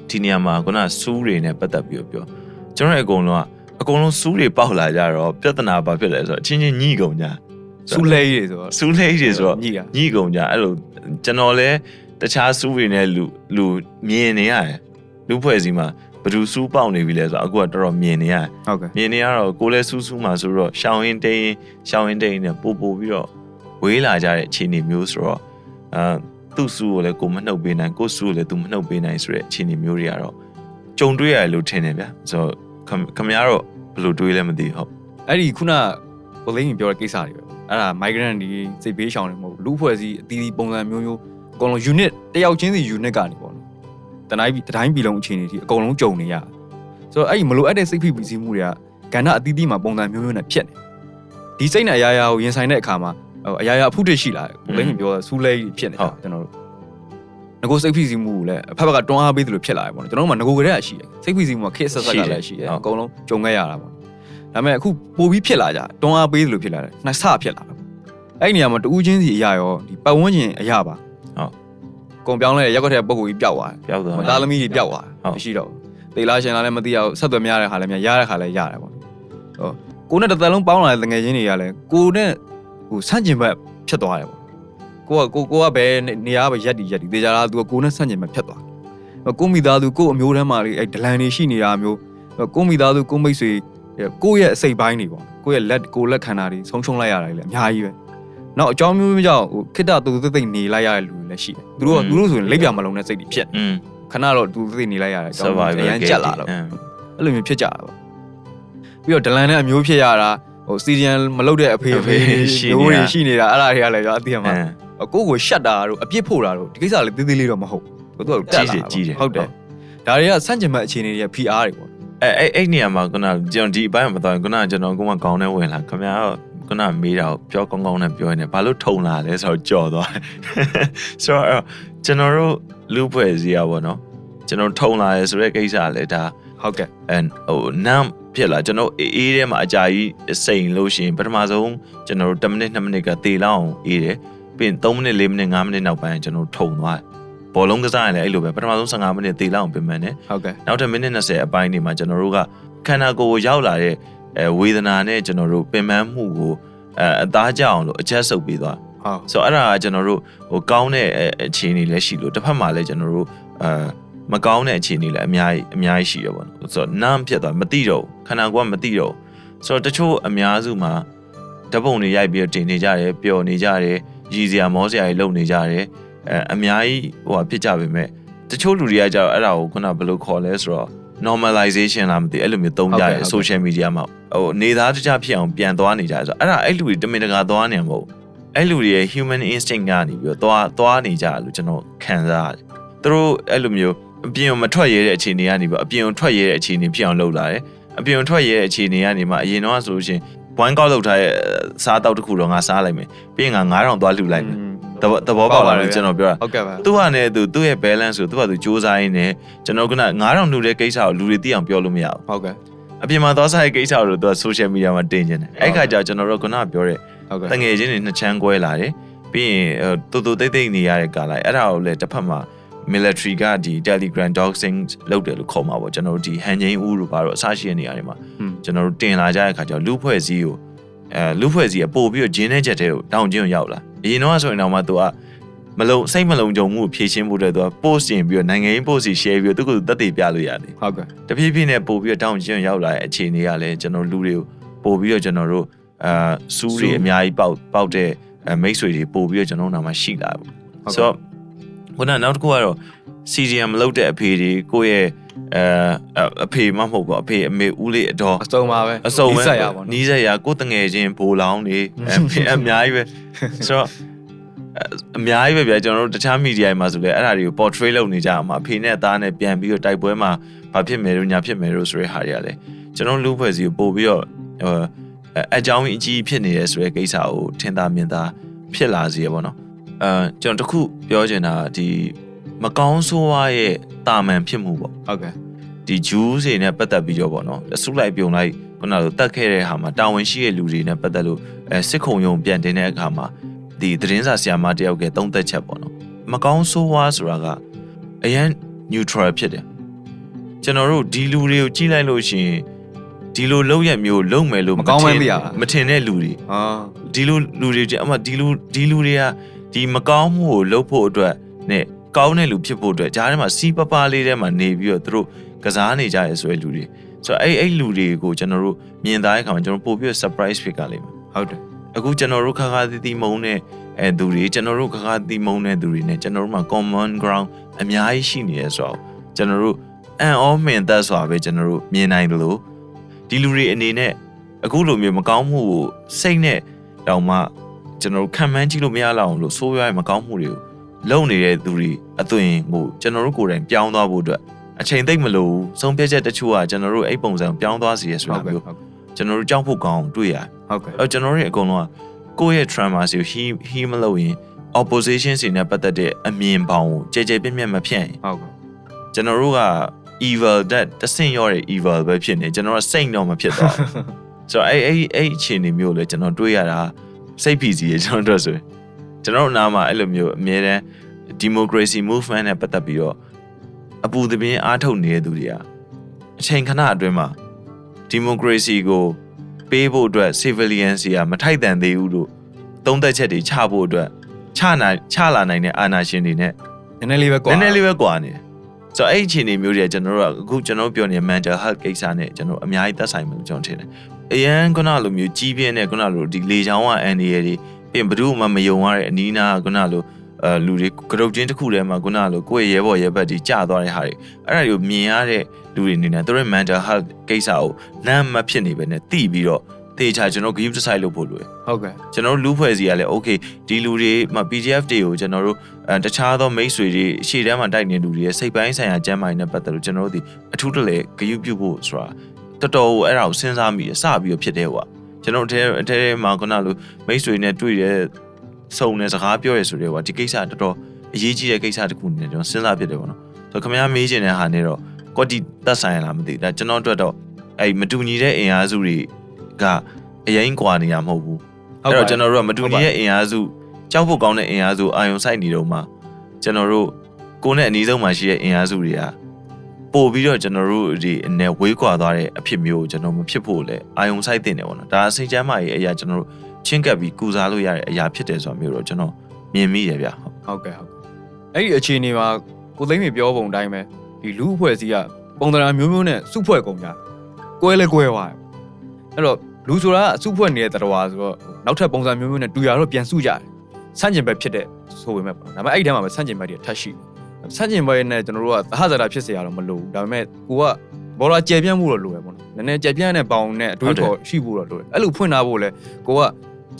A: ဒီနေရာမှာခုနစူးတွေနဲ့ပတ်သက်ပြီးတော့ပြောကျွန်တော်တို့အကုန်လုံးကအကုန်လုံးစူးတွေပေါက်လာကြတော့ပြဿနာဘာဖြစ်လဲဆိုတော့အချင်းချင်းညှိကုန်ကြ
C: စူးလေးတွေဆိုတော့
A: စူးလေးတွေဆိုတော့
C: ညှိတာ
A: ညှိကုန်ကြအဲ့လိုကျွန်တော်လည်းတခြားစူးတွေနဲ့လူလူမြင်နေရတယ် လူဖွဲ့စည်းမှာဘယ်သူစူးပေါက်နေပြီလဲဆိုတော့အခုကတော်တော်မြင်နေရတယ်
C: ဟုတ်ကဲ့
A: မြင်နေရတော့ကိုယ်လည်းစူးစူးမှဆိုတော့ရှောင်းရင်တိန်ရှောင်းရင်တိန်နဲ့ပို့ပို့ပြီးတော့ဝေးလာကြတဲ့အခြေအနေမျိုးဆိုတော့အာသူ့စူးကိုလည်းကိုမနှုတ်ပေးနိုင်ကိုစူးကိုလည်းသူမနှုတ်ပေးနိုင်ဆိုတဲ့အခြေအနေမျိုးတွေကတော့ကြုံတွေ့ရတယ်လို့ထင်တယ်ဗျာဆိုတော့ခမခင်ဗျားတော့ဘယ်လိုတွေးလဲမသိဘူးဟုတ်
C: အဲ့ဒီခုနကိုလိမ့်ပြောတဲ့ကိစ္စတွေပဲအဲ့ဒါ migrant တွေစိတ်ဘေးရှောင်တွေမဟုတ်ဘူးလူဖွဲ့စည်းအသီးသီးပုံစံမျိုးမျိုးအကုန်လုံး unit တယောက်ချင်းစီ unit ကနေပေါ့နော် တတိုင်းပြည်တတိုင်းပြည်လုံးအခြေအနေထိအကုန်လုံးကြုံနေရတယ်ဆိုတော့အဲ့ဒီမလိုအပ်တဲ့စိတ်ဖိပီစီမှုတွေကကဏ္ဍအသီးသီးမှာပုံစံမျိုးမျိုးနဲ့ဖြစ်နေဒီစိတ်နဲ့အရာရာကိုရင်ဆိုင်တဲ့အခါမှာဟိုအရာရာအဖုတစ်ရှိလာတယ်ကိုလိမ့်ပြောတာစူးလဲကြီးဖြစ်နေတာကျွန်တော်တို့ငကိုစိတ်ဖိစီမှုကိုလည်းအဖက်ဘက်ကတွန်းအားပေးသလိုဖြစ်လာတယ်ပေါ့နော်ကျွန်တော်တို့မှာငကိုကလေးကရှိတယ်စိတ်ဖိစီမှုကခေတ်ဆက်ဆက်ကလည်းရှိတယ်အကုန်လုံးကြုံခဲ့ရတာပေါ့ဒါပေမဲ့အခုပိုပြီးဖြစ်လာကြတွန်းအားပေးသလိုဖြစ်လာတယ်နှစ်ဆဖြစ်လာတယ်အဲ့ဒီနေရာမှာတူးချင်းစီအရာရောဒီပတ်ဝန်းကျင်အရာပါ
A: ဟုတ်
C: ကုံပြောင်းလဲရက်ွက်တဲ့ပုံကိုကြီးပျောက်သွား
A: ပျောက်သွား
C: တယ်သားသမီးတွေပျောက်သွား
A: ဟုတ်
C: မရှိတော့ဘူးသေလားရှင်လားလည်းမသိရဘူးဆက်သွယ်မရတဲ့ခါလည်းမရရတဲ့ခါလည်းရတယ်ပေါ့ဟုတ်ကိုနဲ့တစ်သက်လုံးပေါင်းလာတဲ့ငွေချင်းတွေကလည်းကိုနဲ့ဟိုဆန့်ကျင်ဘက်ဖြစ်သွားတယ်ပေါ့ကိုကကိုကိုကဘယ်နေရာပဲရက်တီရက်တီသေချာလားသူကကိုနဲ့ဆန့်ကျင်ဘက်ဖြစ်သွားတယ်ကိုမိသားစုကိုအမျိုးတန်းမှာလေအဲ့ဒလန်တွေရှိနေတာမျိုးကိုမိသားစုကိုမိတ်ဆွေကိုယ့်ရဲ့အစိတ်ပိုင်းတွေပေါ့ကိုယ့်ရဲ့လက်ကိုယ်လက်ခန္ဓာတွေဆုံးရှုံးလိုက်ရတာတွေလည်းအများကြီးပဲ နောက်အကြောင်းမျိုးမျိုးကြောင့်ဟိုခိတ္တတူသိသိနေလိုက်ရတဲ့လူတွေလည်းရှိတယ်သူတို့ကသူတို့ဆိုရင်လက်ပြမလုံးတဲ့စိတ်တွေဖြစ်
A: อืม
C: ခဏတော့တူသိသိနေလိုက်ရတဲ့အကြောင်း
A: survival
C: အရန်ကြက်လာတော့
A: အင်း
C: အဲ့လိုမျိုးဖြစ်ကြတာပေါ့ပြီးတော့ဒလန်နဲ့အမျိုးဖြစ်ရတာဟိုစီဒီယန်မလုပ်တဲ့အဖေအဖေမျိုးတွေရှိနေတာအဲ့ဒါတွေကလည်းကြောအသိရမှာကိုယ့်ကိုရှက်တာတို့အပြစ်ဖို့တာတို့ဒီကိစ္စလည်းသေးသေးလေးတော့မဟုတ်ဘူးသူကတက်လာဟုတ်တယ်ဒါတွေကဆန့်ကျင်ဘက်အခြေအနေတွေက PR တွေပေါ့
A: အဲအဲ့အဲ့နေရာမှာခုနကျွန်တော်ဒီအပိုင်းမှာမတော်ရင်ခုနကျွန်တော်ကမှကောင်းနေဝင်လာခင်ဗျားတော့ ခုနမေးတာကိုပြောကောင်းကောင်းနဲ့ပြောနေဘာလို့ထုံလာလဲဆိုတော့ကြော်သွားတယ်ဆိုတော့အဲ့ကျွန်တော်တို့လူဖွဲ့စည်းရပါတော့ကျွန်တော်ထုံလာရဲဆိုတဲ့ကိစ္စကလည်းဒါ
C: ဟုတ်ကဲ့
A: အန်ဟိုနမ်ဖြစ်လာကျွန်တော်အေးအေးထဲမှာအကြာကြီးစိန်လို့ရှိရင်ပထမဆုံးကျွန်တော်တို့10မိနစ်2မိနစ်ကတေလောက်အောင်အေးတယ်ပြီးရင်3မိနစ်4မိနစ်5မိနစ်နောက်ပိုင်းကျွန်တော်ထုံသွားတယ်ဘောလုံးကစားရင်လည်းအဲ့လိုပဲပထမဆုံး15မိနစ်တေလောက်အောင်ပြင်မှန်တယ်
C: ဟုတ်ကဲ့
A: နောက်ထပ်မိနစ်20အပိုင်းနေမှာကျွန်တော်တို့ကခန္ဓာကိုယ်ကိုရောက်လာတဲ့ အဲဝေဒနာနဲ့ကျွန်တော်တို့ပင်ပန်းမှုကိုအဲအသားကြအောင်လို့အချက်ဆုပ်ပေးသွား
C: ဟုတ်
A: ဆိုတော့အဲ့ဒါကကျွန်တော်တို့ဟိုကောင်းတဲ့အဲအခြေအနေလည်းရှိလို့တစ်ဖက်မှာလည်းကျွန်တော်တို့အဲမကောင်းတဲ့အခြေအနေလည်းအများကြီးအများကြီးရှိရပါတော့ဆိုတော့နမ်းဖြစ်သွားမသိတော့ဘူးခန္ဓာကိုယ်ကမသိတော့ဘူးဆိုတော့တချို့အများစုမှာဓာတ်ပုံတွေရိုက်ပြီးတော့တင်နေကြတယ်ပျော်နေကြတယ်ရည်စရာမောစရာတွေလုပ်နေကြတယ်အဲအများကြီးဟိုဟာဖြစ်ကြပေမဲ့တချို့လူတွေကကြတော့အဲ့ဒါကိုခုနဘယ်လိုခေါ်လဲဆိုတော့ normalization လားမသိအဲ့လိုမျိုးသုံးကြတယ် social media မှာဟိုနေသားတကြဖြစ်အောင်ပြန်သွားနေကြတယ်ဆိုတော့အဲ့ဒါအဲ့လူတွေတမင်တကာသွားနေမှာမဟုတ်အဲ့လူတွေရဲ့ human instinct ကနေပြီးတော့သွားသွားနေကြတယ်လို့ကျွန်တော်ခံစားရတယ်သူတို့အဲ့လိုမျိုးအပြင်ကိုမထွက်ရတဲ့အခြေအနေကနေပြီးအပြင်ကိုထွက်ရတဲ့အခြေအနေဖြစ်အောင်လုပ်လာတယ်အပြင်ကိုထွက်ရတဲ့အခြေအနေကနေမှအရင်တော့ဆိုလို့ရှိရင် point ကောက်လောက်ထားတဲ့စားတောက်တစ်ခုတော့ငါစားလိုက်မယ်ပြီးရင်ငါ9000သွားလှူလိုက်မယ် သဘောသဘောပေါက်လာတယ်ကျွန်တော်ပြောတာ
C: ဟုတ်ကဲ့ပါ
A: သူကလည်းသူသူ့ရဲ့ balance ကိုသူကသူစူးစမ်းရင်းနဲ့ကျွန်တော်က9000လှူတဲ့ကိစ္စကိုလူတွေသိအောင်ပြောလို့မရဘူး
C: ဟုတ်ကဲ့
A: အပြင်မှာသွားစားတဲ့ကိစ္စကိုသူက social media မှာတင်နေတယ်အဲ့ခါကျကျွန်တော်တို့ကခုနကပြောတဲ့
C: ဟုတ်ကဲ့
A: တငယ်ချင်းတွေနှစ်ချမ်းကွဲလာတယ်ပြီးရင်တူတူတိတ်တိတ်နေရတဲ့ကာလအဲ့ဒါကိုလည်းတစ်ဖက်မှာ military ကဒီ Telegram doxing လုပ်တယ်လို့ခေါ်မှာပေါ့ကျွန်တော်တို့ဒီ hand chain ဦးတို့ဘာလို့အဆရှိတဲ့နေရာတွေမှာ
C: ဟွန်း
A: ကျွန်တော်တို့တင်လာကြတဲ့ခါကျတော့လူဖွဲ့စည်းကိုအဲလူဖွဲ့စည်းကပို့ပြီးတော့ဂျင်းတဲ့ချက်တွေကိုတောင်းကျင်းကိုရောက်လာ အရင်တော့ဆိုရင်တော့မှသူကမလုံစိတ်မလုံခြုံမှုကိုဖြည့်ရှင်းဖို့အတွက်သူက post တင်ပြီးတော့နိုင်ငံရေး post စီ share ပြီးတော့သူကတက်တည်ပြလို့ရတယ်
C: ဟုတ်ကဲ့
A: တဖြည်းဖြည်းနဲ့ပို့ပြီးတော့တောင်းကျင်းရောက်လာတဲ့အခြေအနေကလည်းကျွန်တော်လူတွေကိုပို့ပြီးတော့ကျွန်တော်တို့အာစူးတွေအများကြီးပေါက်ပေါက်တဲ့အဲမိတ်ဆွေတွေပို့ပြီးတော့ကျွန်တော်တို့နာမှာရှိလာဘူးဆိုတော့ခုနနောက်တစ်ခုကတော့ CGM မလုပ်တဲ့အဖေတွေကိုယ့်ရဲ့ အဲအဖေမဟုတ်ဘူးအဖေအမေဦးလေးအတော်
C: အစုံပါပဲ
A: အစုံပဲ
C: နီးစပ်ရပါ
A: နီး
C: တော့
A: စက်ရကိုယ်တငယ်ချင်းဘိုးလောင်းနေအဖေအများကြီးပဲဆိုတော့အဲအများကြီးပဲဗျာကျွန်တော်တို့တခြားမီဒီယာတွေမှာဆိုလဲအဲ့ဒါတွေကို portray လုပ်နေကြအောင်မှာအဖေနဲ့အသားနဲ့ပြန်ပြီးတော့တိုက်ပွဲမှာဘာဖြစ်မယ်လို့ညာဖြစ်မယ်လို့ဆိုတဲ့ဟာတွေကလည်းကျွန်တော်လူဖွဲ့စီကိုပို့ပြီးတော့ဟိုအအကြောင်းကြီးအကြီးဖြစ်နေတယ်ဆိုတဲ့ကိစ္စကိုထင်သာမြင်သာဖြစ်လာစေရပါတော့အဲကျွန်တော်တခုပြောချင်တာဒီ မကောင်းဆိုးဝါးရဲ့တာမန်ဖြစ်မှုပေါ့
C: ဟုတ်ကဲ့
A: ဒီဂျူးတွေနဲ့ပတ်သက်ပြီးတော့ပေါ့နော်အစုလိုက်ပြုံလိုက်ခုနကလိုတတ်ခဲ့တဲ့ဟာမှာတာဝန်ရှိတဲ့လူတွေနဲ့ပတ်သက်လို့အဲစစ်ခုံရုံပြန်တင်တဲ့အခါမှာဒီသတင်းစာဆရာမတယောက်ကသုံးသက်ချက်ပေါ့နော်မကောင်းဆိုးဝါးဆိုတာကအရန် neutral ဖြစ်တယ်ကျွန်တော်တို့ဒီလူတွေကိုကြည့်လိုက်လို့ရှိရင်ဒီလိုလောက်ရက်မျိုးလုံမယ်လို့
C: မကောင်းမှန်းသိရတာ
A: မထင်တဲ့လူတွေ
C: ဟာ
A: ဒီလိုလူတွေကြအမဒီလူဒီလူတွေကဒီမကောင်းမှုကိုလုပ်ဖို့အတွက်နဲ့ ကောင်းတဲ့လူဖြစ်ဖို့အတွက်ဂျားထဲမှာစီးပပလေးထဲမှာနေပြီးတော့သူတို့ကစားနေကြရဲဆိုတဲ့လူတွေဆိုတော့အဲ့အဲ့လူတွေကိုကျွန်တော်တို့မြင်သားတဲ့အခါမှာကျွန်တော်ပို့ပြီး surprise ဖြစ်ကြလိမ့်မယ်
C: ဟုတ်တယ်
A: အခုကျွန်တော်တို့ခါခါသီးသီးမုံတဲ့အဲသူတွေကျွန်တော်တို့ခါခါသီးမုံတဲ့သူတွေ ਨੇ ကျွန်တော်တို့မှာ common ground အများကြီးရှိနေရဲဆိုတော့ကျွန်တော်တို့အန်အောမင်သက်စွာပဲကျွန်တော်တို့မြင်နိုင်တယ်လို့ဒီလူတွေအနေနဲ့အခုလိုမျိုးမကောင်းမှုကိုစိတ်နဲ့တောင်မှကျွန်တော်တို့ခံမှန်းကြည့်လို့မရလောက်အောင်လို့ဆိုးရွားရဲ့မကောင်းမှုတွေကို လုံနေတဲ့သူတွေအသွင်ကိုကျွန်တော်တို့ကိုယ်တိုင်ပြောင်းသွားဖို့အတွက်အချိန်သိမ့်မလို့ဘူးဆုံးဖြတ်ချက်တချို့ကကျွန်တော်တို့အဲ့ပုံစံကိုပြောင်းသွားစီရဆိုတာ
C: ဟုတ်ကဲ့
A: မျိုး
C: ဟုတ်ကဲ့
A: ကျွန်တော်တို့ကြောက်ဖို့ကောင်းအောင်တွေ့ရတယ်
C: ဟုတ်ကဲ့
A: အဲ့တော့ကျွန်တော်တို့ရဲ့အကုန်လုံးကကိုယ့်ရဲ့ trauma စီကို heal heal မလုပ်ရင် opposition စီနဲ့ပတ်သက်တဲ့အမြင်ပေါင်းကိုကြဲကြဲပြန့်ပြန့်မဖြစ်ရင်
C: ဟုတ်ကဲ့
A: ကျွန်တော်တို့က evil that တဆင့်ရောတဲ့ evil ပဲဖြစ်နေကျွန်တော်က saint တော့မဖြစ်တော့ဘူးဆိုတော့အဲ့အဲ့အဲ့အခြေအနေမျိုးလေကျွန်တော်တွေးရတာစိတ်ဖိစီးရကျွန်တော်တို့ဆိုရင် ကျွန်တော်တို့နားမှာအဲ့လိုမျိုးအမြဲတမ်း democracy movement နဲ့ပတ်သက်ပြီးတော့အပူသပင်းအားထုတ်နေတဲ့သူတွေကအချိန်ခဏအတွင်းမှာ democracy ကိုပေးဖို့အတွက် civilian စီကမထိုက်တန်သေးဘူးလို့သုံးသက်ချက်တွေချဖို့အတွက်ချနိုင်ချလာနိုင်တဲ့အာဏာရှင်တွေနဲ့
C: နည်းနည်းလေးပဲကွာ
A: နည်းနည်းလေးပဲကွာနေတယ်ဆိုတော့အဲ့ဒီအခြေအနေမျိုးတွေကကျွန်တော်တို့ကအခုကျွန်တော်တို့ပြောနေတဲ့ mental health ကိစ္စနဲ့ကျွန်တော်အများကြီးသက်ဆိုင်မယ်လို့ကျွန်တော်ထင်တယ်အရန်ခုနလိုမျိုးကြီးပြင်းတဲ့ခုနလိုဒီလေချောင်းကအန်ဒီရယ်တွေ ပြင်ဘယ်သူမှမယုံရတဲ့အနီးနားကခုနလိုအဲလူတွေကရုတ်ချင်းတစ်ခုတည်းမှာခုနလိုကိုယ့်ရဲ့ရဲဘော်ရဲဘက်တွေကြာသွားတဲ့ဟာတွေအဲ့ဒါတွေကိုမြင်ရတဲ့လူတွေအနေနဲ့သူတို့ရဲ့ mental health ကိစ္စကိုလမ်းမဖြစ်နေပဲနဲ့တိပြီးတော့တေချာကျွန်တော် give decide လုပ်ဖို့လိုတယ်
C: ဟုတ်ကဲ့
A: ကျွန်တော်တို့လူဖွဲ့စီကလည်း okay ဒီလူတွေမှာ PDF တွေကိုကျွန်တော်တို့အဲတခြားသောမိတ်ဆွေတွေရှေ့တန်းမှာတိုက်နေလူတွေရဲ့စိတ်ပိုင်းဆိုင်ရာကျန်းမာရေးနဲ့ပတ်သက်လို့ကျွန်တော်တို့ဒီအထူးတလဲဂရုပြုဖို့ဆိုတာတော်တော်ကိုအဲ့ဒါကိုစဉ်းစားမိရစပြီးတော့ဖြစ်တယ်ဟိုက ကျွန်တော်အထဲအထဲမှာခုနလိုမိတ်ဆွေနဲ့တွေ့တဲ့စုံနဲ့စကားပြောရဆိုတဲ့ဟိုကဒီကိစ္စတော်တော်အရေးကြီးတဲ့ကိစ္စတစ်ခုနေကျွန်တော်စဉ်းစားဖြစ်တယ်ပေါ့နော်ဆိုတော့ခင်ဗျားမေးချင်တဲ့ဟာနဲ့တော့ကွက်တီသက်ဆိုင်ရလားမသိဘူးဒါကျွန်တော်အတွက်တော့အဲ့မတူညီတဲ့အင်အားစုတွေကအရင်ကွာနေရမဟုတ်ဘူးအဲ့တော့ကျွန်တော်တို့ကမတူညီတဲ့အင်အားစုကြောက်ဖို့ကောင်းတဲ့အင်အားစုအာယုံစိုက်နေတော့မှကျွန်တော်တို့ကိုယ်နဲ့အနီးဆုံးမှာရှိတဲ့အင်အားစုတွေက ပို့ပြီးတော့ကျွန်တော်တို့ဒီအနေဝေးကွာသွားတဲ့အဖြစ်မျိုးကိုကျွန်တော်မဖြစ်ဖို့လဲအာယုံစိုက်တင်တယ်ပေါ့နော်ဒါအစိတ်ချမ်းမာရေးအရာကျွန်တော်တို့ချင်းကပ်ပြီးကုစားလို့ရတဲ့အရာဖြစ်တယ်ဆိုတာမျိုးတော့ကျွန်တော်မြင်မိတယ်ဗျဟုတ်
C: ဟုတ်ကဲ့ဟုတ်ကဲ့အဲ့ဒီအခြေအနေမှာကိုသိန်းမြေပြောပုံအတိုင်းပဲဒီလူအဖွဲ့အစည်းကပုံသဏ္ဍာန်မျိုးမျိုးနဲ့စုဖွဲ့ကုန်ကြကွဲလဲကွဲသွားတယ်အဲ့တော့လူဆိုတာကစုဖွဲ့နေတဲ့တရားဆိုတော့နောက်ထပ်ပုံစံမျိုးမျိုးနဲ့တူရတော့ပြန်စုကြတယ်ဆန့်ကျင်ဘက်ဖြစ်တဲ့ဆိုပေမဲ့ပေါ့နော်ဒါပေမဲ့အဲ့ဒီထဲမှာပဲဆန့်ကျင်ဘက်တွေထပ်ရှိတယ် ဆန့်ကျင်ဘက်နဲ့ကျွန်တော်တို့ကသဟဇာတာဖြစ်เสียရတော့မလိုဘူးဒါပေမဲ့ကိုကဘောလာကြဲပြန့်မှုတော့လိုပဲပေါ့နော်နည်းနည်းကြဲပြန့်တဲ့ပေါင်နဲ့အတွေးထော်ရှိဖို့တော့လိုတယ်အဲ့လိုဖွင့်ထားဖို့လဲကိုက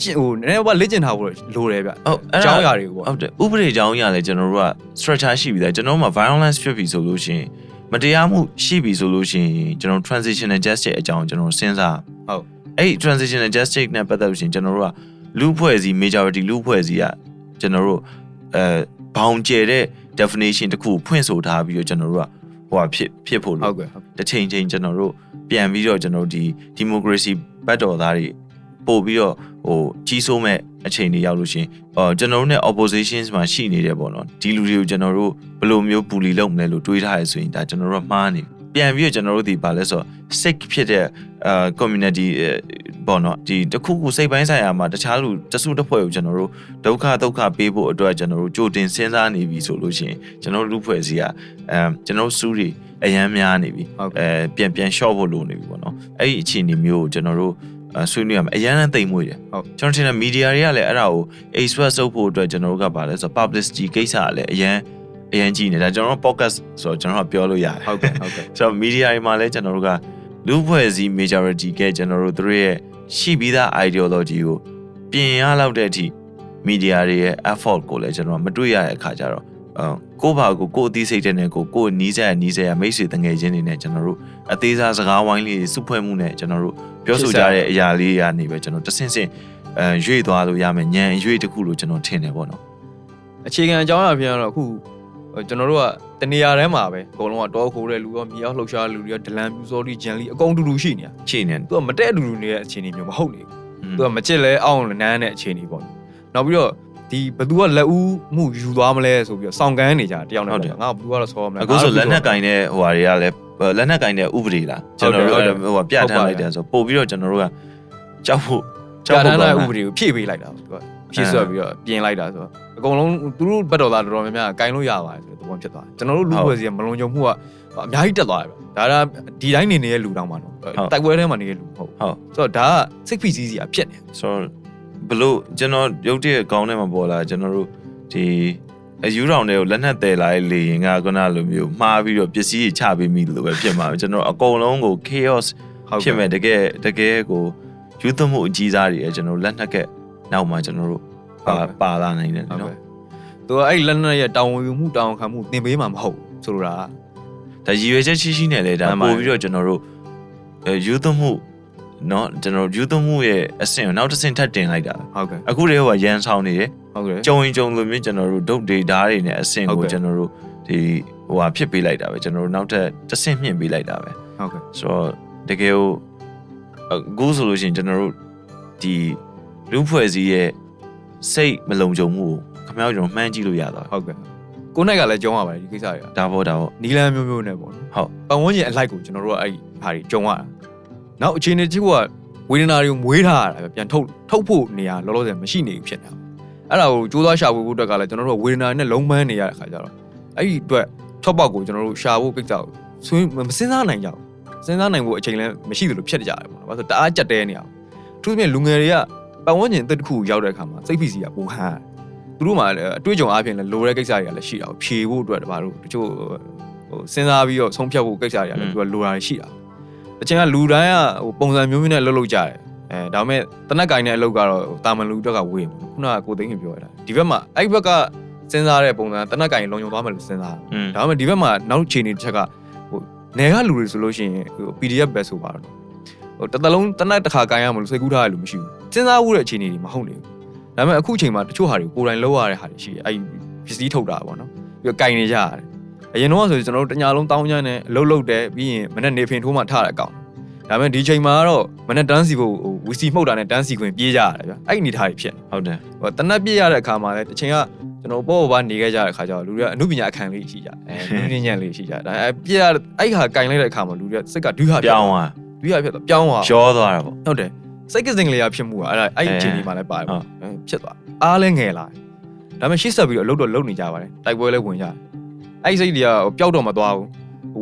C: ကျင့်ဟိုနည်းနည်းဘာလေ့ကျင့်ထားဖို့လိုတယ်ဗျ
A: ဟုတ်အဲ့
C: အ
A: ဒါ
C: ကြောင်းအရာတွေကိုပေါ့
A: ဟုတ်တယ်ဥပဒေအကြောင်းအရာလည်းကျွန်တော်တို့က structure ရှိပြီးသားကျွန်တော်တို့မှာ violence ဖြစ်ပြီဆိုလို့ရှိရင်မတရားမှုရှိပြီဆိုလို့ရှိရင်ကျွန်တော်တို့ transitional justice အကြောင်းကျွန်တော်တို့စဉ်းစား
C: ဟုတ်
A: အဲ့ဒီ transitional justice နဲ့ပတ်သက်လို့ရှိရင်ကျွန်တော်တို့ကလူဖွဲ့စည်း majority လူဖွဲ့စည်းကကျွန်တော်တို့အဲ ဘောင်ကျဲတဲ့ definition တစ်ခုကိုဖွင့်ဆိုထားပြီးတော့ကျွန်တော်တို့ကဟိုဟာဖြစ်ဖြစ်ဖို့
C: ဟု
A: လို့
C: တ်ကဲ့ဟုတ်
A: တစ်ချိန်ချိန်ကျွန်တော်တို့ပြန်ပြီးတော့ကျွန်တော်တို့ဒီ democracy ဘတ်တော်သားတွေပို့ပြီးတော့ဟိုကြီးစိုးမဲ့အချိန်တွေရောက်လို့ရှရင်အော်ကျွန်တော်တို့ ਨੇ opposition မှာရှိနေတယ်ပေါ့နော်ဒီလူတွေကိုကျွန်တော်တို့ဘယ်လိုမျိုး bully လုပ်မလဲလို့တွေးထားရဆိုရင်ဒါကျွန်တော်တို့ကမှားနေ ပြန်ပြီးတော့ကျွန်တော်တို့ဒီဘာလဲဆိုတော့ sick ဖြစ်တဲ့အာ community ပေါ့နော်ဒီတစ်ခုခုစိတ်ပိုင်းဆိုင်ရာမှာတခြားလူတစုတစ်ဖွဲ့ကိုကျွန်တော်တို့ဒုက္ခဒုက္ခပေးဖို့အတွက်ကျွန်တော်တို့ကြိုတင်စဉ်းစားနေပြီဆိုလို့ရှိရင်ကျွန်တော်တို့လူဖွဲ့စည်းကအဲကျွန်တော်တို့စူးတွေအရန်များနေပြီ
C: ဟုတ်ကဲ့
A: အဲပြန်ပြန် short ဖို့လိုနေပြီပေါ့နော်အဲ့ဒီအခြေအနေမျိုးကိုကျွန်တော်တို့အဲဆွေးနွေးရမယ်အရန်သိမ့်မွေးတယ်
C: ဟုတ်
A: ကျွန်တော်ထင်တယ် media တွေကလည်းအဲ့ဒါကို express လုပ်ဖို့အတွက်ကျွန်တော်တို့ကပါလဲဆိုတော့ publicity ကိစ္စကလည်းအရန် အရန်ကြီးနေဒါကျွန်တော်တို့ podcast ဆိုတော့ကျွန်တော်တို့ကပြောလို့ရတယ်
C: ဟုတ်ကဲ့ဟုတ်ကဲ့
A: ဆိုတော့ media တွေမှာလည်းကျွန်တော်တို့ကလူဖွဲ့စည်း majority ကကျွန်တော်တို့တို့ရဲ့ရှိပြီးသား ideology ကိုပြင်ရလောက်တဲ့အထိ media တွေရဲ့ effort ကိုလည်းကျွန်တော်တို့မတွေ့ရတဲ့အခါကျတော့အကိုယ့်ဘာကိုကိုယ်အသိစိတ်တဲ့နဲ့ကိုကိုယ်နီးစက်နီးစက်ရမိတ်ဆွေတငယ်ချင်းတွေနဲ့ကျွန်တော်တို့အသေးစားစကားဝိုင်းလေးတွေစုဖွဲ့မှုနဲ့ကျွန်တော်တို့ပြောဆိုကြတဲ့အရာလေးတွေကနေပဲကျွန်တော်တဆင့်ဆင့်အဲရွေ့သွားလို့ရမယ်ညံရွေ့တစ်ခုလို့ကျွန်တော်ထင်တယ်ပေါ့နော်
C: အခြေခံအကြောင်းအရာပြန်တော့အခုဟို ကျွန်တော်တို့ကတနေရာထဲမှာပဲအကုန်လုံးကတောခိုးတဲ့လူရောမြေအောင်လှုပ်ရှားတဲ့လူတွေရောဒလန်ပြူစောတိဂျန်လီအကုန်တူတူရှိနေတာ
A: ချိနေ
C: သူကမတက်အတူတူနေတဲ့အခြေအနေမျိုးမဟုတ်နေဘူးသူကမချစ်လဲအောင်းလဲနန်းတဲ့အခြေအနေပေါ့နောက်ပြီးတော့ဒီဘသူကလက်ဦးမှုယူသွားမလဲဆိုပြီးတော့စောင့်ကန်းနေကြတယောက်နဲ့ငါဘသူကတော့ဆောမလဲ
A: အခုဆိုလက်နက်ကင်တဲ့ဟိုဟာတွေကလည်းလက်နက်ကင်တဲ့ဥပဒေလားကျွန်တော်တို့ဟိုဟာပြဋ္ဌာန်းလိုက်တယ်ဆိုပို့ပြီးတော့ကျွန်တော်တို့ကကြောက်ဖို့
C: ကြာတန်းတဲ့ဥပဒေကိုဖြည့်ပေးလိုက်တာသူက ဖြည့်ဆွဲပြီးတော့ပြင်လိုက်တာဆိုတော့အကုန်လုံးသူတို့ဘက်တော်သားတော်တော်များများကင်လို့ရပါတယ်ဆိုတဲ့သဘောဖြစ်သွားတယ်ကျွန်တော်တို့လူ့ဘွယ်စီကမလုံခြုံမှုကအများကြီးတက်သွားတယ်ဗျဒါကဒီတိုင်းနေနေတဲ့လူတောင်ပါတော့တိုက်ပွဲထဲမှာနေတဲ့လူမဟုတ်
A: ဟုတ်
C: ဆိုတော့ဒါကစိတ်ဖိစီးစီကဖြစ်နေ
A: ဆိုတော့ဘလို့ကျွန်တော်ရုပ်တရက်ကောင်းထဲမှာပေါ်လာကျွန်တော်တို့ဒီအယူတော်တွေကိုလက်နက်တယ်လာတဲ့လေရင်ကခုနလိုမျိုးမှားပြီးတော့ပစ္စည်းတွေချပေးမိလို့ပဲဖြစ်မှာပဲကျွန်တော်အကုန်လုံးကို chaos ဖြစ်မဲ့တကယ်တကယ်ကိုယူသမှုအကြီးစားတွေကျွန်တော်လက်နက်က နောက်မှာကျွန်တော်တို့ပါပါလာနိုင်တယ်
C: ဟုတ်
A: နော်
C: ကဲ့သူကအဲ့လက်နက်ရဲ့တောင်းဝန်ယူမှုတောင်းခံမှုသင်ပေးမှာမဟုတ်ဆိုလိုတာ
A: ဒါရည်ရွယ်ချက်ရှိရှိနဲ့လေဒါ
C: မှန်ပါ
A: ပို့ပြီးတော့ကျွန်တော်တို့အဲယူသမှုเนาะကျွန်တော်ယူသမှုရဲ့အဆင့်ကိုနောက်တစ်ဆင့်ထပ်တင်လိုက်တာ
C: ဟုတ်ကဲ့
A: အခုတည်းကရန်ဆောင်နေတယ်
C: ဟုတ်ကဲ့
A: ကြုံရင်ကြုံလို့မျိုးကျွန်တော်တို့ဒုတ်ဒေတာတွေနဲ့အဆင့်
C: ဟုတ်
A: ကို
C: ကဲ့
A: ကျွန်တော်တို့ဒီဟိုဟာဖြစ်ပေးလိုက်တာပဲကျွန်တော်တို့နောက်ထပ်တစ်ဆင့်မြင့်ပေးလိုက်တာပဲ
C: ဟုတ်ကဲ့
A: ဆိုတော့တကယ်ကိုအခုဆိုလို့ရှိရင်ကျွန်တော်တို့ဒီ လူဖွဲ့စည်းရဲ့စိတ်မလုံခြုံမှုကိုခင်ဗျားတို့ကျွန်တော်မှန်းကြည့်လို့ရတော့
C: ဟုတ်ကဲ့ကိုနိုင်ကလည်းကြုံရပါတယ်ဒီကိစ္စတွေက
A: ဒါပေါ့ဒါပေါ့
C: နီလန်မျိုးမျိုးနဲ့ပေါ့နော်
A: ဟုတ်
C: ပတ်ဝန်းကျင်အလိုက်ကိုကျွန်တော်တို့ကအဲ့ဒီဟာတွေကြုံရတာနောက်အခြေအနေတစ်ခုကဝေဒနာတွေကိုမွေးထားရတာပဲပြန်ထုတ်ထုတ်ဖို့နေရာလောလောဆယ်မရှိနေဘူးဖြစ်နေတာအဲ့ဒါကိုကြိုးစားရှာဖို့အတွက်ကလည်းကျွန်တော်တို့ကဝေဒနာနဲ့လုံးပန်းနေရတဲ့ခါကျတော့အဲ့ဒီအတွက်ထွက်ပေါက်ကိုကျွန်တော်တို့ရှာဖို့ကိစ္စကိုဆွေးမစဉ်းစားနိုင်ကြဘူးစဉ်းစားနိုင်ဖို့အချိန်လည်းမရှိသလိုဖြစ်ကြတယ်ပေါ့နော်ဘာလို့လဲဆိုတော့တအားကြက်တဲနေအောင်အထူးသဖြင့်လူငယ်တွေက ပတ်ဝန်းကျင်အသစ်တစ်ခုကိုရောက်တဲ့အခါမှာစိတ်ဖိစီးကပူဟန်းရတယ်သူတို့မှလည်းအတွေ့အကြုံအားဖြင့်လည်းလိုတဲ့ကိစ္စတွေကလည်းရှိတာကိုဖြေဖို့အတွက်တပါတို့တချို့ဟိုစဉ်းစားပြီးတော့ဆုံးဖြတ်ဖို့ကိစ္စတွေကလည်းသူကလိုတာတွေရှိတာအချိန်ကလူတိုင်းကဟိုပုံစံမျိုးမျိုးနဲ့လှုပ်လှုပ်ကြတယ်အဲဒါပေမဲ့တနက်ကင်တဲ့အလုပ်ကတော့တာမန်လူအတွက်ကဝေးမှာခုနကကိုသိန်းကပြောရတာဒီဘက်မှာအဲ့ဘက်ကစဉ်းစားတဲ့ပုံစံတနက်ကင်လုံုံသွားမယ်လို့စဉ်းစား
A: อืม
C: ဒါပေမဲ့ဒီဘက်မှာနောက်ခြေနေတစ်ချက်ကဟိုနယ်ကလူတွေဆိုလို့ရှိရင်ဟို PDF ပဲဆိုပါတော့ဟိုတစ်သလုံးတစ်နက်တစ်ခါကိုင်းရမလို့စိတ်ကူးထားရလို့မရှိဘူး စဉ်းစားဖို့တဲ့အခြေအနေတွေမဟုတ်နေဘူးဒါပေမဲ့အခုချိန်မှာတချို့ဟာတွေကိုယ်တိုင်လောက်ရတဲ့ဟာတွေရှိတယ်အဲ့ပစ္စည်းထုတ်တာပေါ့နော်ပြီးတော့ကိုင်းနေကြရတယ်အရင်တော့ဆိုကျွန်တော်တို့တညာလုံးတောင်းချမ်းနဲ့အလုပ်လုပ်တယ်ပြီးရင်မနေ့နေဖင်ထိုးမှထတဲ့အကောင်ဒါပေမဲ့ဒီချိန်မှာကတော့မနေ့တန်းစီဖို့ဟိုဝီစီမှုတ်တာနဲ့တန်းစီခွင့်ပြေးကြရတယ်ဗျအဲ့ဒီအနေထားတွေဖြစ်နေ
A: ဟုတ်တယ်
C: ဟိုတနက်ပြည့်ရတဲ့အခါမှာလည်းတစ်ချိန်ကကျွန်တော်ပေါ့ပေါ့ပါနေခဲ့ကြတဲ့အခါကျတော့လူတွေကအမှုပညာအခန်းလေးရှိကြအဲလူညံ့လေးရှိကြဒါအဲပြည့်ရအဲ့ဟာကင်လိုက်တဲ့အခါမှာလူတွေကစိတ်ကဒွိဟာ
A: ပြောင်းသွား
C: ဒွိဟာဖြစ်တော့ပြောင်းသွား
A: ရောသွားတာပေါ့
C: ဟုတ်တယ် စိတ်ကစင်ကလေးရဖြစ်မှုကအဲ့ဒါအဲ့ဒီအချိန်ဒီမှာလည်းပါတယ်
A: ဟု
C: ပေါ့အဲဖြစ်သွားအားလည်းငယ်လာတယ်ဒါပေမဲ့ရှေ့ဆက်ပြီးတော့အလုပ်တော့လုပ်နေကြပါတယ်တိုက်ပွဲလည်းဝင်ကြတယ်အဲ့ဒီစိတ်တွေကပျောက်တော့မသွားဘူး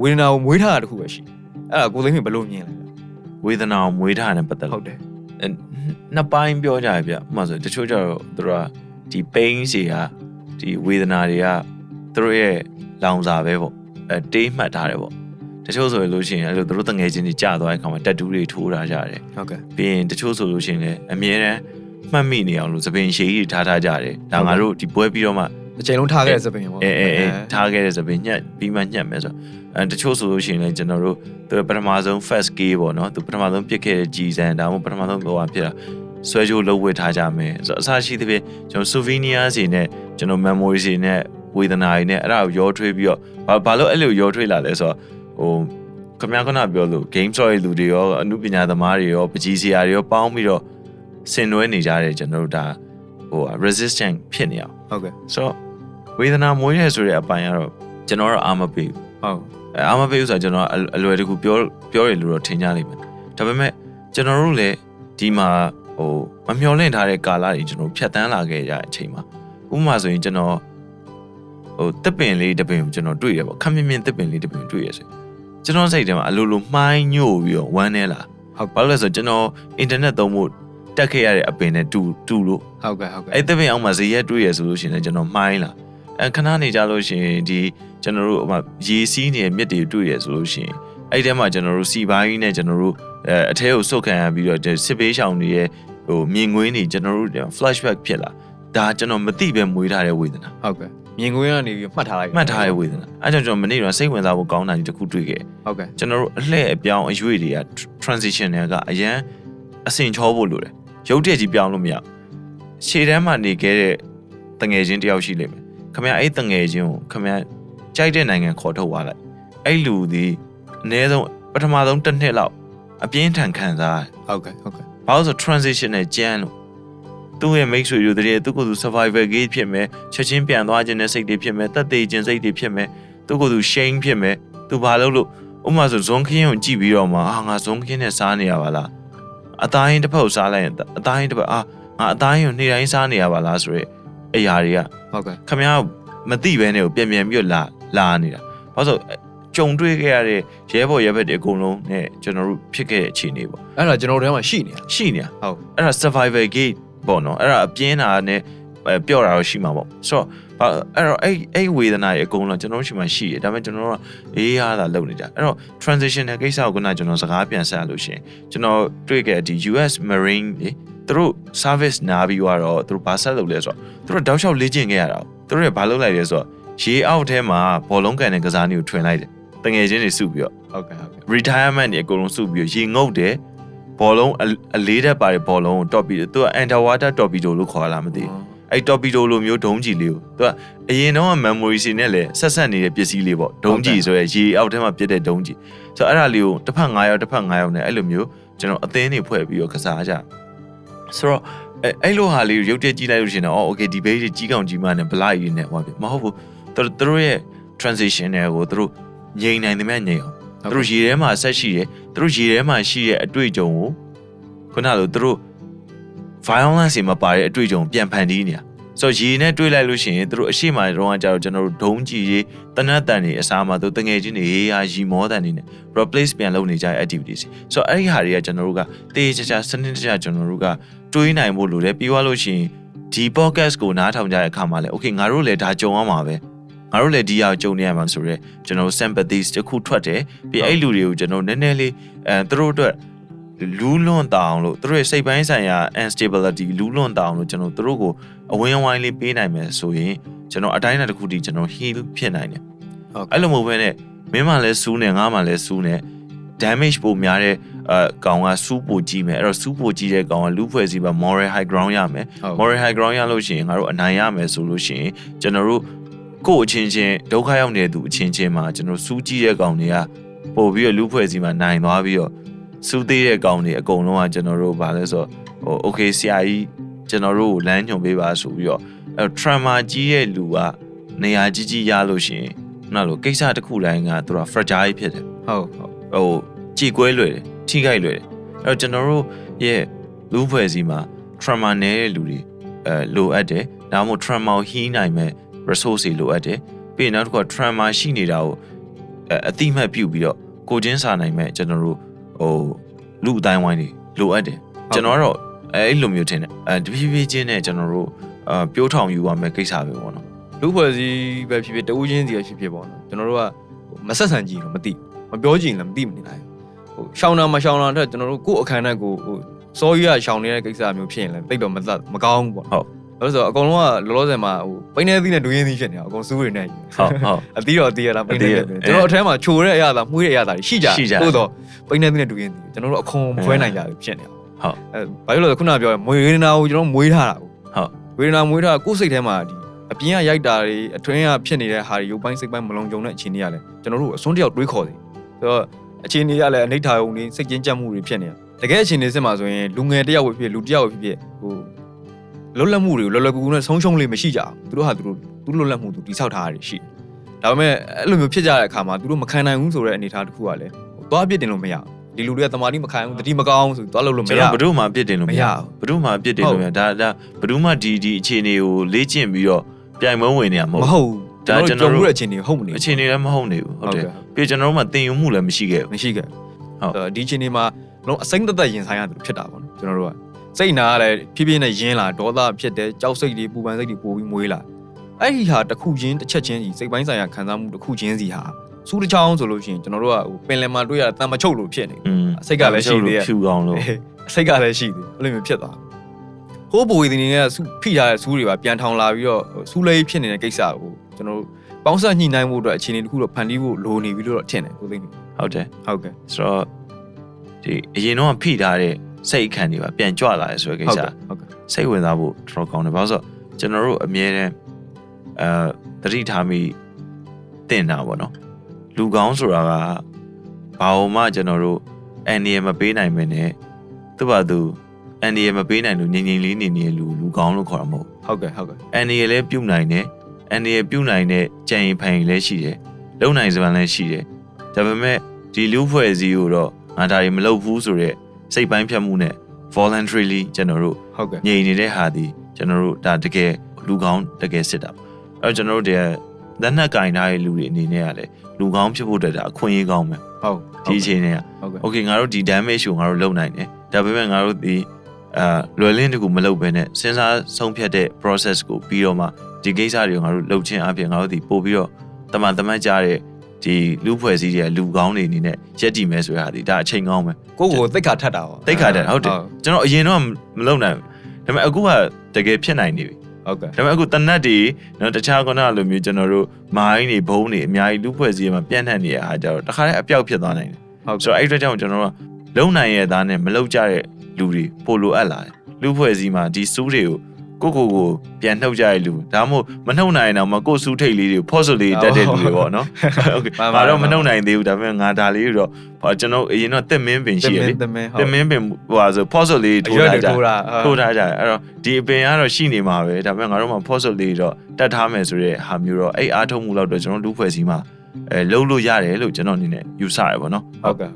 C: ဝေဒနာကိုမွေးထားတာတခုပဲရှိအဲ့ဒါကိုသိမ်းမြင်ဘယ်လိုမြင်လဲ
A: ဝေဒနာကိုမွေးထားတဲ့ပတ်သက်
C: ဟု
A: လို့
C: တ်တယ်
A: အဲနှစ်ပိုင်းပြောကြရပြဥပမာဆိုတချို့ကျတော့သူတို့ကဒီ pain တွေကဒီဝေဒနာတွေကသူတို့ရဲ့လောင်စာပဲပေါ့အဲတေးမှတ်ထားတယ်ပေါ့တ ချို့ဆိုလို့ရှိရင်အဲ့လိုသူတို့တငယ်ချင်းတွေကြာသွားတဲ့ခါမှာတက်တူးတွေထိုးထားကြတယ်
C: ဟုတ်ကဲ့
A: ပြီးရင်တချို့ဆိုလို့ရှိရင်လည်းအမြဲတမ်းမှတ်မိနေအောင်လို့သပင်ရှည်ကြီးထားထားကြတယ်ဒါငါတို့ဒီပွဲပြီးတော့မှ
C: အချိန်လုံးထားခဲ့တဲ့စပင်ပေါ့
A: အဲအဲအဲထားခဲ့တဲ့သပင်ညက်ပြီးမှညက်မယ်ဆိုတော့အဲတချို့ဆိုလို့ရှိရင်လည်းကျွန်တော်တို့သူပထမဆုံး first key ပေါ့နော်သူပထမဆုံးပြစ်ခဲ့တဲ့ကြည်စံဒါမှမဟုတ်ပထမဆုံးဟိုဟာဖြစ်တာဆွဲကြိုးလုံးဝထားကြမယ်ဆိုတော့အစားရှိသဖြင့်ကျွန်တော် souvenir စီနဲ့ကျွန်တော် memory စီနဲ့ဝေဒနာတွေနဲ့အဲ့ဒါကိုရောထွေးပြီးတော့ဘာဘာလို့အဲ့လိုရောထွေးလာလဲဆိုတော့ ဟိုခမရခဏပြောလို့ game story လူတွေရောအမှုပညာသမားတွေရောပကြီးစရာတွေရောပေါင်းပြီးတော့ဆင်နွှဲနေကြတယ်ကျွန်တော်တို့ဒါဟို resistant ဖြစ်နေအောင်
C: ဟုတ်ကဲ့
A: ဆိုတော့ဝေဒနာမွေးရဲဆိုတဲ့အပိုင်းကတော့ကျွန်တော်တော့အာမပေးဘူး
C: ဟုတ်
A: အဲအာမပေးဘူးဆိုတော့ကျွန်တော်အအလွယ်တကူပြောပြောရလို့တော့ထင်ကြလိမ့်မယ်ဒါပေမဲ့ကျွန်တော်တို့လည်းဒီမှာဟိုမမျှော်လင့်ထားတဲ့ကာလတွေကျွန်တော်ဖြတ်တန်းလာခဲ့ကြတဲ့အချိန်မှာဥပမာဆိုရင်ကျွန်တော်ဟိုတစ်ပင်လေးတစ်ပင်ကိုကျွန်တော်တွေ့ရပေါ့ခက်မြင့်မြင့်တစ်ပင်လေးတစ်ပင်တွေ့ရဆို ကျွန်တော်စိတ်ထဲမှာအလိုလိုမှိုင်းညို့ပြီးတော့ဝမ်းနေလာ
C: ဟုတ်
A: ဘာလို့လဲဆိုတော့ကျွန်တော်အင်တာနက်သုံးဖို့တက်ခဲ့ရတဲ့အပင်နဲ့တူတူလို့
C: ဟုတ်ကဲ့ဟုတ်ကဲ့
A: အဲ့တပင်အောင်မှာဇေရက်တွေ့ရဆိုလို့ရှိရင်လည်းကျွန်တော်မှိုင်းလာအဲခဏနေကြလို့ရှိရင်ဒီကျွန်တော်တို့ဟိုမှာရေစီးနေတဲ့မြစ်တွေတွေ့ရဆိုလို့ရှိရင်အဲ့ထဲမှာကျွန်တော်တို့စီပိုင်းနဲ့ကျွန်တော်တို့အဲအထဲကိုစုတ်ခံရပြီးတော့ဒီစစ်ပေးရှောင်တွေရဲ့ဟိုမြင်ကွင်းတွေကျွန်တော်တို့ flashback ဖြစ်လာဒါကျွန်တော်မသိပဲမွေးထားတဲ့ဝေဒနာ
C: ဟုတ်ကဲ့ မြင်ကွင်းကနေပြီးမှတ်ထားလိုက်
A: မှတ်ထားတဲ့ဝေဒနာအဲကြောင့်ကျွန်တော်မနေ့ကစိတ်ဝင်စားဖို့ကောင်းတာကြီးတစ်ခုတွေ့ခဲ့
C: ဟုတ်ကဲ့
A: ကျွန်တော်တို့အလှည့်အပြောင်းအရွေတွေက transition တွေကအရန်အဆင်ချောဖို့လိုတယ်ရုပ်တရက်ကြီးပြောင်းလို့မရဘူးရှေ့တန်းမှာနေခဲ့တဲ့တငယ်ချင်းတယောက်ရှိလိမ့်မယ်ခမရအဲ့တငယ်ချင်းကိုခမရကြိုက်တဲ့နိုင်ငံခေါ်ထုတ်သွားလိုက်အဲ့လူဒီအနည်းဆုံးပထမဆုံးတစ်နှစ်လောက်အပြင်းထန်ခံစားရတယ်
C: ဟုတ်ကဲ့ဟုတ်ကဲ့
A: ဘာလို့ဆို transition နဲ့ကြမ်းလို့ သူ့ရဲ့ make sure ယူတဲ့သူကသူ survival gate ဖြစ်မယ်ချက်ချင်းပြန်သွားခြင်းနဲ့စိတ်တွေဖြစ်မယ်တက်သေးခြင်းစိတ်တွေဖြစ်မယ်သူကသူ shame ဖြစ်မယ်သူဘာလို့လို့ဥပမာဆိုဇွန်ခင်းကိုကြည့်ပြီးတော့မှအာငါဇွန်ခင်းနဲ့စားနေရပါလားအသားရင်တစ်ဖက်ကိုစားလိုက်ရင်အသားရင်တစ်ဖက်အာငါအသားရင်ကိုနေ့တိုင်းစားနေရပါလားဆိုရဲအရာတွေက
C: ဟုတ်ကဲ့
A: ခမရမသိဘဲနဲ့ကိုပြန်ပြန်ပြီးတော့လာလာနေတာဘာလို့ဆိုကြကြုံတွေ့ခဲ့ရတဲ့ရဲဘော်ရဲဘက်တွေအကုန်လုံးနဲ့ကျွန်တော်တို့ဖြစ်ခဲ့တဲ့အခြေအနေပေါ့
C: အဲ့ဒါကျွန်တော်တို့ထဲမှာရှိနေတာ
A: ရှိနေ
C: ဟုတ်
A: အဲ့ဒါ survival gate ပေါ့နော်အဲ့ဒါအပြင်းတာနဲ့အဲပျော့တာတော့ရှိမှာပေါ့ဆိုတော့ဘာအဲ့တော့အဲ့အဲ့ဝေဒနာတွေအကုန်လုံးကျွန်တော်တို့ရှိမှရှိတယ်ဒါပေမဲ့ကျွန်တော်တို့ကအေးအားသာလုပ်နေကြအဲ့တော့ transitional ကိစ္စကိုခုနကကျွန်တော်စကားပြန်ဆက်ရလို့ရှိရင်ကျွန်တော်တွေ့ခဲ့ဒီ US Marine လေသူတို့ service နာပြီးတော့သူတို့ဘာဆက်လုပ်လဲဆိုတော့သူတို့တောက်လျှောက်လေ့ကျင့်ခဲ့ရတာသူတို့ကဘာလုပ်လိုက်လဲဆိုတော့ရေအောက်ထဲမှာဘောလုံးကန်တဲ့ကစားနည်းကိုထွင်လိုက်တယ်တငယ်ချင်းတွေစုပြီးတော့
C: ဟုတ်ကဲ့ဟုတ်ကဲ့
A: retirement တွေအကုန်လုံးစုပြီးတော့ရေငုပ်တယ် ဘောလုံးအအလေးတက်ပါတဲ့ဘောလုံးကိုတော့ပြီးတော့သူက underwater torpedo လို့ခေါ်လာမသိဘူးအဲ့ torpedo လိုမျိုးဒုံးကြီးလေးကိုသူကအရင်တော့ memory စီနဲ့လည်းဆက်ဆက်နေတဲ့ပစ္စည်းလေးပေါ့ဒုံးကြီးဆိုရယ်ရေအောက်ထဲမှာပြစ်တဲ့ဒုံးကြီးဆိုတော့အဲ့ဒါလေးကိုတစ်ဖက်9ရောက်တစ်ဖက်9ရောက်နဲ့အဲ့လိုမျိုးကျွန်တော်အသင်းတွေဖွဲ့ပြီးတော့ကစားကြဆိုတော့အဲ့အဲ့လိုဟာလေးကိုရုပ်တရက်ကြည့်လိုက်လို့ရှရင်တော့အော် okay ဒီဘေးကြီးကြီးကောင်ကြီးမနဲ့ဘလိုက်ရင်းနဲ့ဟောပြီမဟုတ်ဘူးသူတို့သူတို့ရဲ့ transition တွေကိုသူတို့ငြိမ်နိုင်တယ်မြတ်ငြိမ်အောင်သူတို့ရေထဲမှာဆက်ရှိတယ် သူတို့ရေထဲမှာရှိတဲ့အတွေ့အကြုံကိုခုနလိုသူတို့ violence တွေမပါတဲ့အတွေ့အကြုံပြန်ဖန်တီးနေတာဆိုတော့ရေနဲ့တွေးလိုက်လို့ရှိရင်သူတို့အရှိမတော့ကကြတော့ကျွန်တော်တို့ဒုံးကြီးရေးတနတ်တန်တွေအစားမှာသူတငယ်ချင်းတွေရေးဟာရီမောတန်တွေနဲ့ replace ပြန်လုပ်နေကြတဲ့ activities ဆိုတော့အဲ့ဒီဟာတွေကကျွန်တော်တို့ကတေးချာချာစနစ်တကျကျွန်တော်တို့ကတွေးနိုင်ဖို့လိုတယ်ပြီးသွားလို့ရှိရင်ဒီ podcast ကိုနားထောင်ကြတဲ့အခါမှာလည်း okay ငါတို့လည်းဒါကြုံရမှာပဲ ငါတို့လည်းဒီဟာကိုကြုံနေရမှာဆိုတော့ကျွန်တော် sympathies တစ်ခုထွက်တယ်ပြီးအဲ့လူတွေကိုကျွန်တော်နည်းနည်းလေးအဲသူတို့အတွက်လူးလွန်တောင်လို့သူတို့ရဲ့စိတ်ပိုင်းဆိုင်ရာ instability လူးလွန်တောင်လို့ကျွန်တော်သူတို့ကိုအဝင်းအဝိုင်းလေးပေးနိုင်မယ်ဆိုရင်ကျွန်တော်အတိုင်းအတာတစ်ခုတည်းကျွန်တော် heal ဖြစ်နိုင်တယ်
C: ဟုတ်ကဲ့
A: အဲ့လိုမဟုတ်ဘဲနဲ့မင်းမှလည်းစူးနေငါမှလည်းစူးနေ damage ပိုများတဲ့အဲကောင်ကစူးပိုကြီးမယ်အဲ့တော့စူးပိုကြီးတဲ့ကောင်ကလူဖွဲ့စီပါ moral high ground ရမယ်
C: ဟုတ်
A: moral high ground ရလို့ရှိရင်ငါတို့အနိုင်ရမယ်ဆိုလို့ရှိရင်ကျွန်တော်တို့ ကိုယ့်အချင်းချင်းဒုက္ခရောက်နေတဲ့သူအချင်းချင်းမှာကျွန်တော်စူးကြီးတဲ့ကောင်တွေကပို့ပြီးတော့လူဖွဲ့စီမှာနိုင်သွားပြီးတော့စူးသေးတဲ့ကောင်တွေအကုန်လုံးကကျွန်တော်တို့ဗာလဲဆိုတော့ဟို okay ဆရာကြီးကျွန်တော်တို့ကိုလမ်းညွှန်ပေးပါဆိုပြီးတော့အဲ trauma ကြီးတဲ့လူကနေရာကြီးကြီးရလို့ရှိရင်နောက်လို့ကိစ္စတစ်ခုတိုင်းကသူက fragile ဖြစ်တယ်
C: ဟုတ်ဟုတ်
A: ဟိုကြည်ကွဲလွယ်တယ်ထိခိုက်လွယ်တယ်အဲ့တော့ကျွန်တော်တို့ရဲ့လူဖွဲ့စီမှာ trauma နဲ့တဲ့လူတွေအဲလိုအပ်တယ်ဒါမှမဟုတ် trauma ကို heal နိုင်မဲ့ resource တွေလိုအပ်တယ်ပြီးရင်နောက်တစ်ခုက trauma ရှိနေတာကိုအဲအတိမတ်ပြုတ်ပြီးတော့ကိုချင်းစာနိုင်မဲ့ကျွန်တော်တို့ဟိုလူအတိုင်းဝိုင်းတွေလိုအပ်တယ်ကျွန်တော်ကတော့အဲအဲ့လိုမျိုးထင်တယ်အဲတဖြည်းဖြည်းချင်းနဲ့ကျွန်တော်တို့အာပြိုးထောင်ယူရမယ့်ကိစ္စပဲပေါ့နော်
C: လူဖွဲ့စည်းပဲဖြစ်ဖြစ်တဦးချင်းစီပဲဖြစ်ဖြစ်ပေါ့နော်ကျွန်တော်တို့ကဟိုမဆက်ဆံကြည့်တော့မသိဘူးမပြောကြည့်ရင်လည်းမသိမနေနိုင်ဘူးဟိုရှောင်းတာမရှောင်းတာတဲ့ကျွန်တော်တို့ကိုယ့်အခန်းနဲ့ကိုယ်ဟိုစောကြီးကရှောင်းနေတဲ့ကိစ္စမျိုးဖြစ်ရင်လည်းတိတ်တော့မသက်မကောင်းဘူးပေါ့
A: ဟုတ်
C: အဲ့လိုဆိုအကုန်လုံးကလောလောဆယ်မှာဟိုပိန်းနေသီးနဲ့ဒွေးရင်းသီးဖြစ်နေတာအကုန်စူးတွေနဲ့ယူ
A: ဟုတ်ဟုတ်
C: အသီးတော့အသီးရလားပိန်းနေသီး
A: အသီးရ
C: ကျွန်တော်အထဲမှာချိုတဲ့အရာသာမှုတဲ့အရာသာရှိကြ
A: ရှိကြ
C: သို့တော့ပိန်းနေသီးနဲ့ဒွေးရင်းသီးကျွန်တော်တို့အခွန်မဖွဲနိုင်ကြဘူးဖြစ်နေတာ
A: ဟုတ်
C: အဲဘာလို့လဲဆိုခုနကပြောရမွေရင်းနာကိုကျွန်တော်မွေးထားတာကို
A: ဟုတ်
C: ဝေဒနာမွေးထားကိုယ်စိတ်ထဲမှာဒီအပြင်ကရိုက်တာတွေအတွင်းကဖြစ်နေတဲ့ဟာတွေရုပ်ပိုင်းစိတ်ပိုင်းမလုံးကြုံတဲ့အခြေအနေကလည်းကျွန်တော်တို့အစွန်းတယောက်တွေးခေါ်စီဆိုတော့အခြေအနေကလည်းအနိဋ္ဌာယုံနေစိတ်ကျဉ်ကြပ်မှုတွေဖြစ်နေတာတကယ်အခြေအနေစစ်မှာဆိုရင်လူငယ်တယောက်ပဲဖြစ်လူတယောက်ပဲဖြစ်ဖြစ်ဟို လွတ်လပ်မှုတွေကိုလော်လော်ကူကူနဲ့ဆုံးရှုံးလေးမရှိကြဘူးသူတို့ဟာသူတို့သူလွတ်လပ်မှုသူတိဆောက်ထားတာတွေရှိတယ်ဒါပေမဲ့အဲ့လိုမျိုးဖြစ်ကြတဲ့အခါမှာသူတို့မခံနိုင်ဘူးဆိုတဲ့အနေအထားတစ်ခုကလည်းဟိုသွားပြစ်တင်လို့မရဘူးဒီလူတွေကတမာတိမခံဘူးတတိမကောင်းဆိုသွားလို့လို့မ
A: ကျွန်
C: ရ
A: တော်ဘ
C: ဘူး
A: ယ်သူမှအပြစ်တင်လို့မရဘူးဘယ်သူမှအပြစ်တင်လို့မရဒါဒါဘယ်သူမှဒီဒီအခြေအနေကိုလေ့ကျင့်ပြီးတော့ပြိုင်ပွဲဝင်နေရမ
C: မ
A: ဟုတ်
C: ဟုတ်ဘူး
A: ဒါကျွန်
C: ကျွန်
A: တော်
C: တော်
A: တို့
C: တို့ရဲ့အခြေအနေဟုတ်မနေဘူး
A: အခြေအနေလည်းမဟုတ်နေဘူးဟုတ်တယ်
C: ဟုတ်ကဲ့
A: ပြီးကျွန်တော်တို့မှတင်ယူမှုလည်းမရှိခဲ့ဘူး
C: မရှိခဲ့
A: ဟုတ်
C: ဘူးဒီအချိန်ဒီမှာလုံးအစိမ့်သက်သက်ရင်ဆိုင်ရတယ်လို့ဖြစ်တာပေါ့နော်ကျွန်တော်တို့က စိတ်နာကလည်းဖြည်းဖြည်းနဲ့ရင်းလာဒေါသဖြစ်တယ်ကြောက်စိတ်တွေပူပန်စိတ်တွေပိုပြီးမွေးလာအဲ့ဒီဟာတစ်ခုချင်းတစ်ချက်ချင်းစီစိတ်ပိုင်းဆိုင်ရာခံစားမှုတစ်ခုချင်းစီဟာစူးတစ်ချောင်းဆိုလို့ရှိရင်ကျွန်တော်တို့ကဟိုပင်လယ်မှာတွေ့ရတန်မချုပ်လို့ဖြစ်နေ
A: อืม
C: စိတ်ကလည်းရှိသေးရဲ့
A: ဖြူအောင်လို့
C: အေးစိတ်ကလည်းရှိသေးတယ်အဲ့လိုမျိုးဖြစ်သွားဟိုးဘိုးဒီနေကဆူဖိထားတဲ့ဆူးတွေပါပြန်ထောင်လာပြီးတော့ဆူးလေးဖြစ်နေတဲ့ကိစ္စကိုကျွန်တော်တို့ပေါင်းဆက်ညှိနှိုင်းဖို့အတွက်အခြေအနေတစ်ခုတော့ဖန်တီးဖို့လိုနေပြီလို့တော့ထင်တယ်ကိုသိနေ
A: ဟုတ်တယ်
C: ဟုတ်ကဲ့
A: ဆိုတော့ဒီအရင်တော့ဖိထားတဲ့ စိတ်အခန့်တွေပါပြန်ကြွလာတယ်ဆိုတဲ့ကိ
C: ဟုတ်
A: စ္စ
C: ကဲ့ဟုတ်ကဲ့
A: စိတ်ဝင်စားဖို့တော်တော်ကောင်းတယ်ဘာလို့ဆိုတော့ကျွန်တော်တို့အမြဲတမ်းအဲသတိထားမိတင်တာပေါ့နော်လူကောင်းဆိုတာကဘာလို့မှကျွန်တော်တို့အန်ဒီရမပေးနိုင်မနဲ့သူ့ဘာသူအန်ဒီရမပေးနိုင်လို့ငြိမ်ငြိမ်လေးနေနေလူလူကောင်းလို့ခေါ်တာမဟုတ်
C: ဟုတ်ကဲ့ဟုတ်ကဲ့
A: အန်ဒီရလည်းပြုတ်နိုင်တယ်အန်ဒီရပြုတ်နိုင်တဲ့ကြံရင်ဖန်ရင်လည်းရှိတယ်လုံနိုင်စပန်လည်းရှိတယ်ဒါပေမဲ့ဒီလူဖွဲ့စည်းကိုတော့ငါဒါတွေမလုပ်ဘူးဆိုတော့ စိတ်ပိုင်းဖြတ်မှုနဲ့ voluntarily ကျွန်တော်တို့
C: ဟုတ်ကဲ့
A: ငြိမ်နေတဲ့ဟာဒီကျွန်တော်တို့ဒါတကယ်လူကောင်းတကယ်စစ်တာပေါ့အဲ့တော့ကျွန်တော်တို့တည်းလက်နက်ကင်ထားတဲ့လူတွေအနေနဲ့ကလည်းလူကောင်းဖြစ်ဖို့အတွက်ဒါအခွင့်အရေးကောင်းပဲ
C: ဟုတ်
A: ဒီအချိန်တွေက
C: ဟုတ်ကဲ့
A: okay ငါတို့ဒီ damage ကိုငါတို့လုံနိုင်တယ်ဒါပေမဲ့ငါတို့ဒီအာလွယ်လင်းတကူမလုပ်ဘဲနဲ့စဉ်းစားဆုံးဖြတ်တဲ့ process ကိုပြီးတော့မှဒီကိစ္စတွေကိုငါတို့လုပ်ချင်းအပြင်ငါတို့ဒီပို့ပြီးတော့တမန်တမန်ကြတဲ့ ဒီလူဖွဲ့စည်းတဲ့လူကောင်းတွေအနေနဲ့ရက်တည်မယ်ဆိုရတာဒါအချိန်ကောင်းပဲ
C: ကိုယ့်ကိုယ်သိက္ခာထက်တာပေါ့
A: တိတ်ခါတယ်ဟုတ်တယ်ကျွန်တော်အရင်တော့မလုပ်နိုင်ဘူးဒါပေမဲ့အခုကတကယ်ဖြစ်နိုင်နေပြီ
C: ဟုတ်ကဲ့
A: ဒါပေမဲ့အခုတနတ်တွေနော်တခြားခုနကလိုမျိုးကျွန်တော်တို့မိုင်းတွေဘုံတွေအများကြီးလူဖွဲ့စည်းမှာပြန့်နှံ့နေရတာကြတော့တခါတည်းအပြောက်ဖြစ်သွားနိုင်တယ်
C: ဟုတ်
A: ဆိုတော့အဲ့ဒီအတွက်ကြောင့်ကျွန်တော်တို့ကလုံနိုင်ရဲ့သားနဲ့မလုံကြတဲ့လူတွေပိုလိုအပ်လာတယ်လူဖွဲ့စည်းမှာဒီစူးတွေကို ကိုကိုကိုပြန်နှုတ်ကြရလူဒါမှမဟုတ်မနှုတ်နိုင်အောင်မကိုစုထိတ်လေးတွေဖော့ဆုလေးတက်တဲ့လူတွေပေါ့နော်ဟုတ်ကဲ့ဘာတော့မနှုတ်နိုင်သေးဘူးဒါပေမဲ့ငါဒါလေးတွေတော့ဘာကျွန်တော်အရင်တော့တက်မင်းပင်ရှိရလေ
C: တ
A: က်မင်းပင်ဟိုဟာဆိုဖော့ဆုလေးထိုးထားကြ
C: ထိုး
A: ထားကြအဲ့တော့ဒီအပင်ကတော့ရှိနေမှာပဲဒါပေမဲ့ငါတို့မှဖော့ဆုလေးတော့တက်ထားမယ်ဆိုတဲ့ဟာမျိုးတော့အဲ့အားထုတ်မှုလောက်တော့ကျွန်တော်လူဖွဲ့စည်းမှာအဲလုံးလို့ရတယ်လို့ကျွန်တော်အနေနဲ့ယူဆရပါတော့
C: ဟုတ်ကဲ့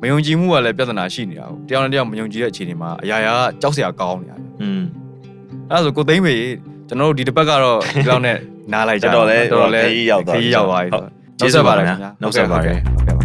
C: မယုံကြည်မှုကလည်းပြဿနာရှိနေတာပေါ့တယောက်နဲ့တယောက်မယုံကြည်တဲ့အခြေအနေမှာအရာရာကြောက်စရာကောင်းနေတာ
A: อืม
C: အဲ့ဒါဆိုကိုသိမ့်ပေကျွန်တော်တို့ဒီတစ်ပတ်ကတော့ဒီလောက်နဲ့နားလိုက်ကြ
A: တော်တော်လေး
C: တော်တော်လေး
A: ခရီးရောက်သွား
C: ခရီးရောက်သွားပြီ
A: ဟုတ်ကျေးဇူးပါခင်ဗျာနှုတ်ဆက်ပါတယ်
C: ဟုတ်ကဲ့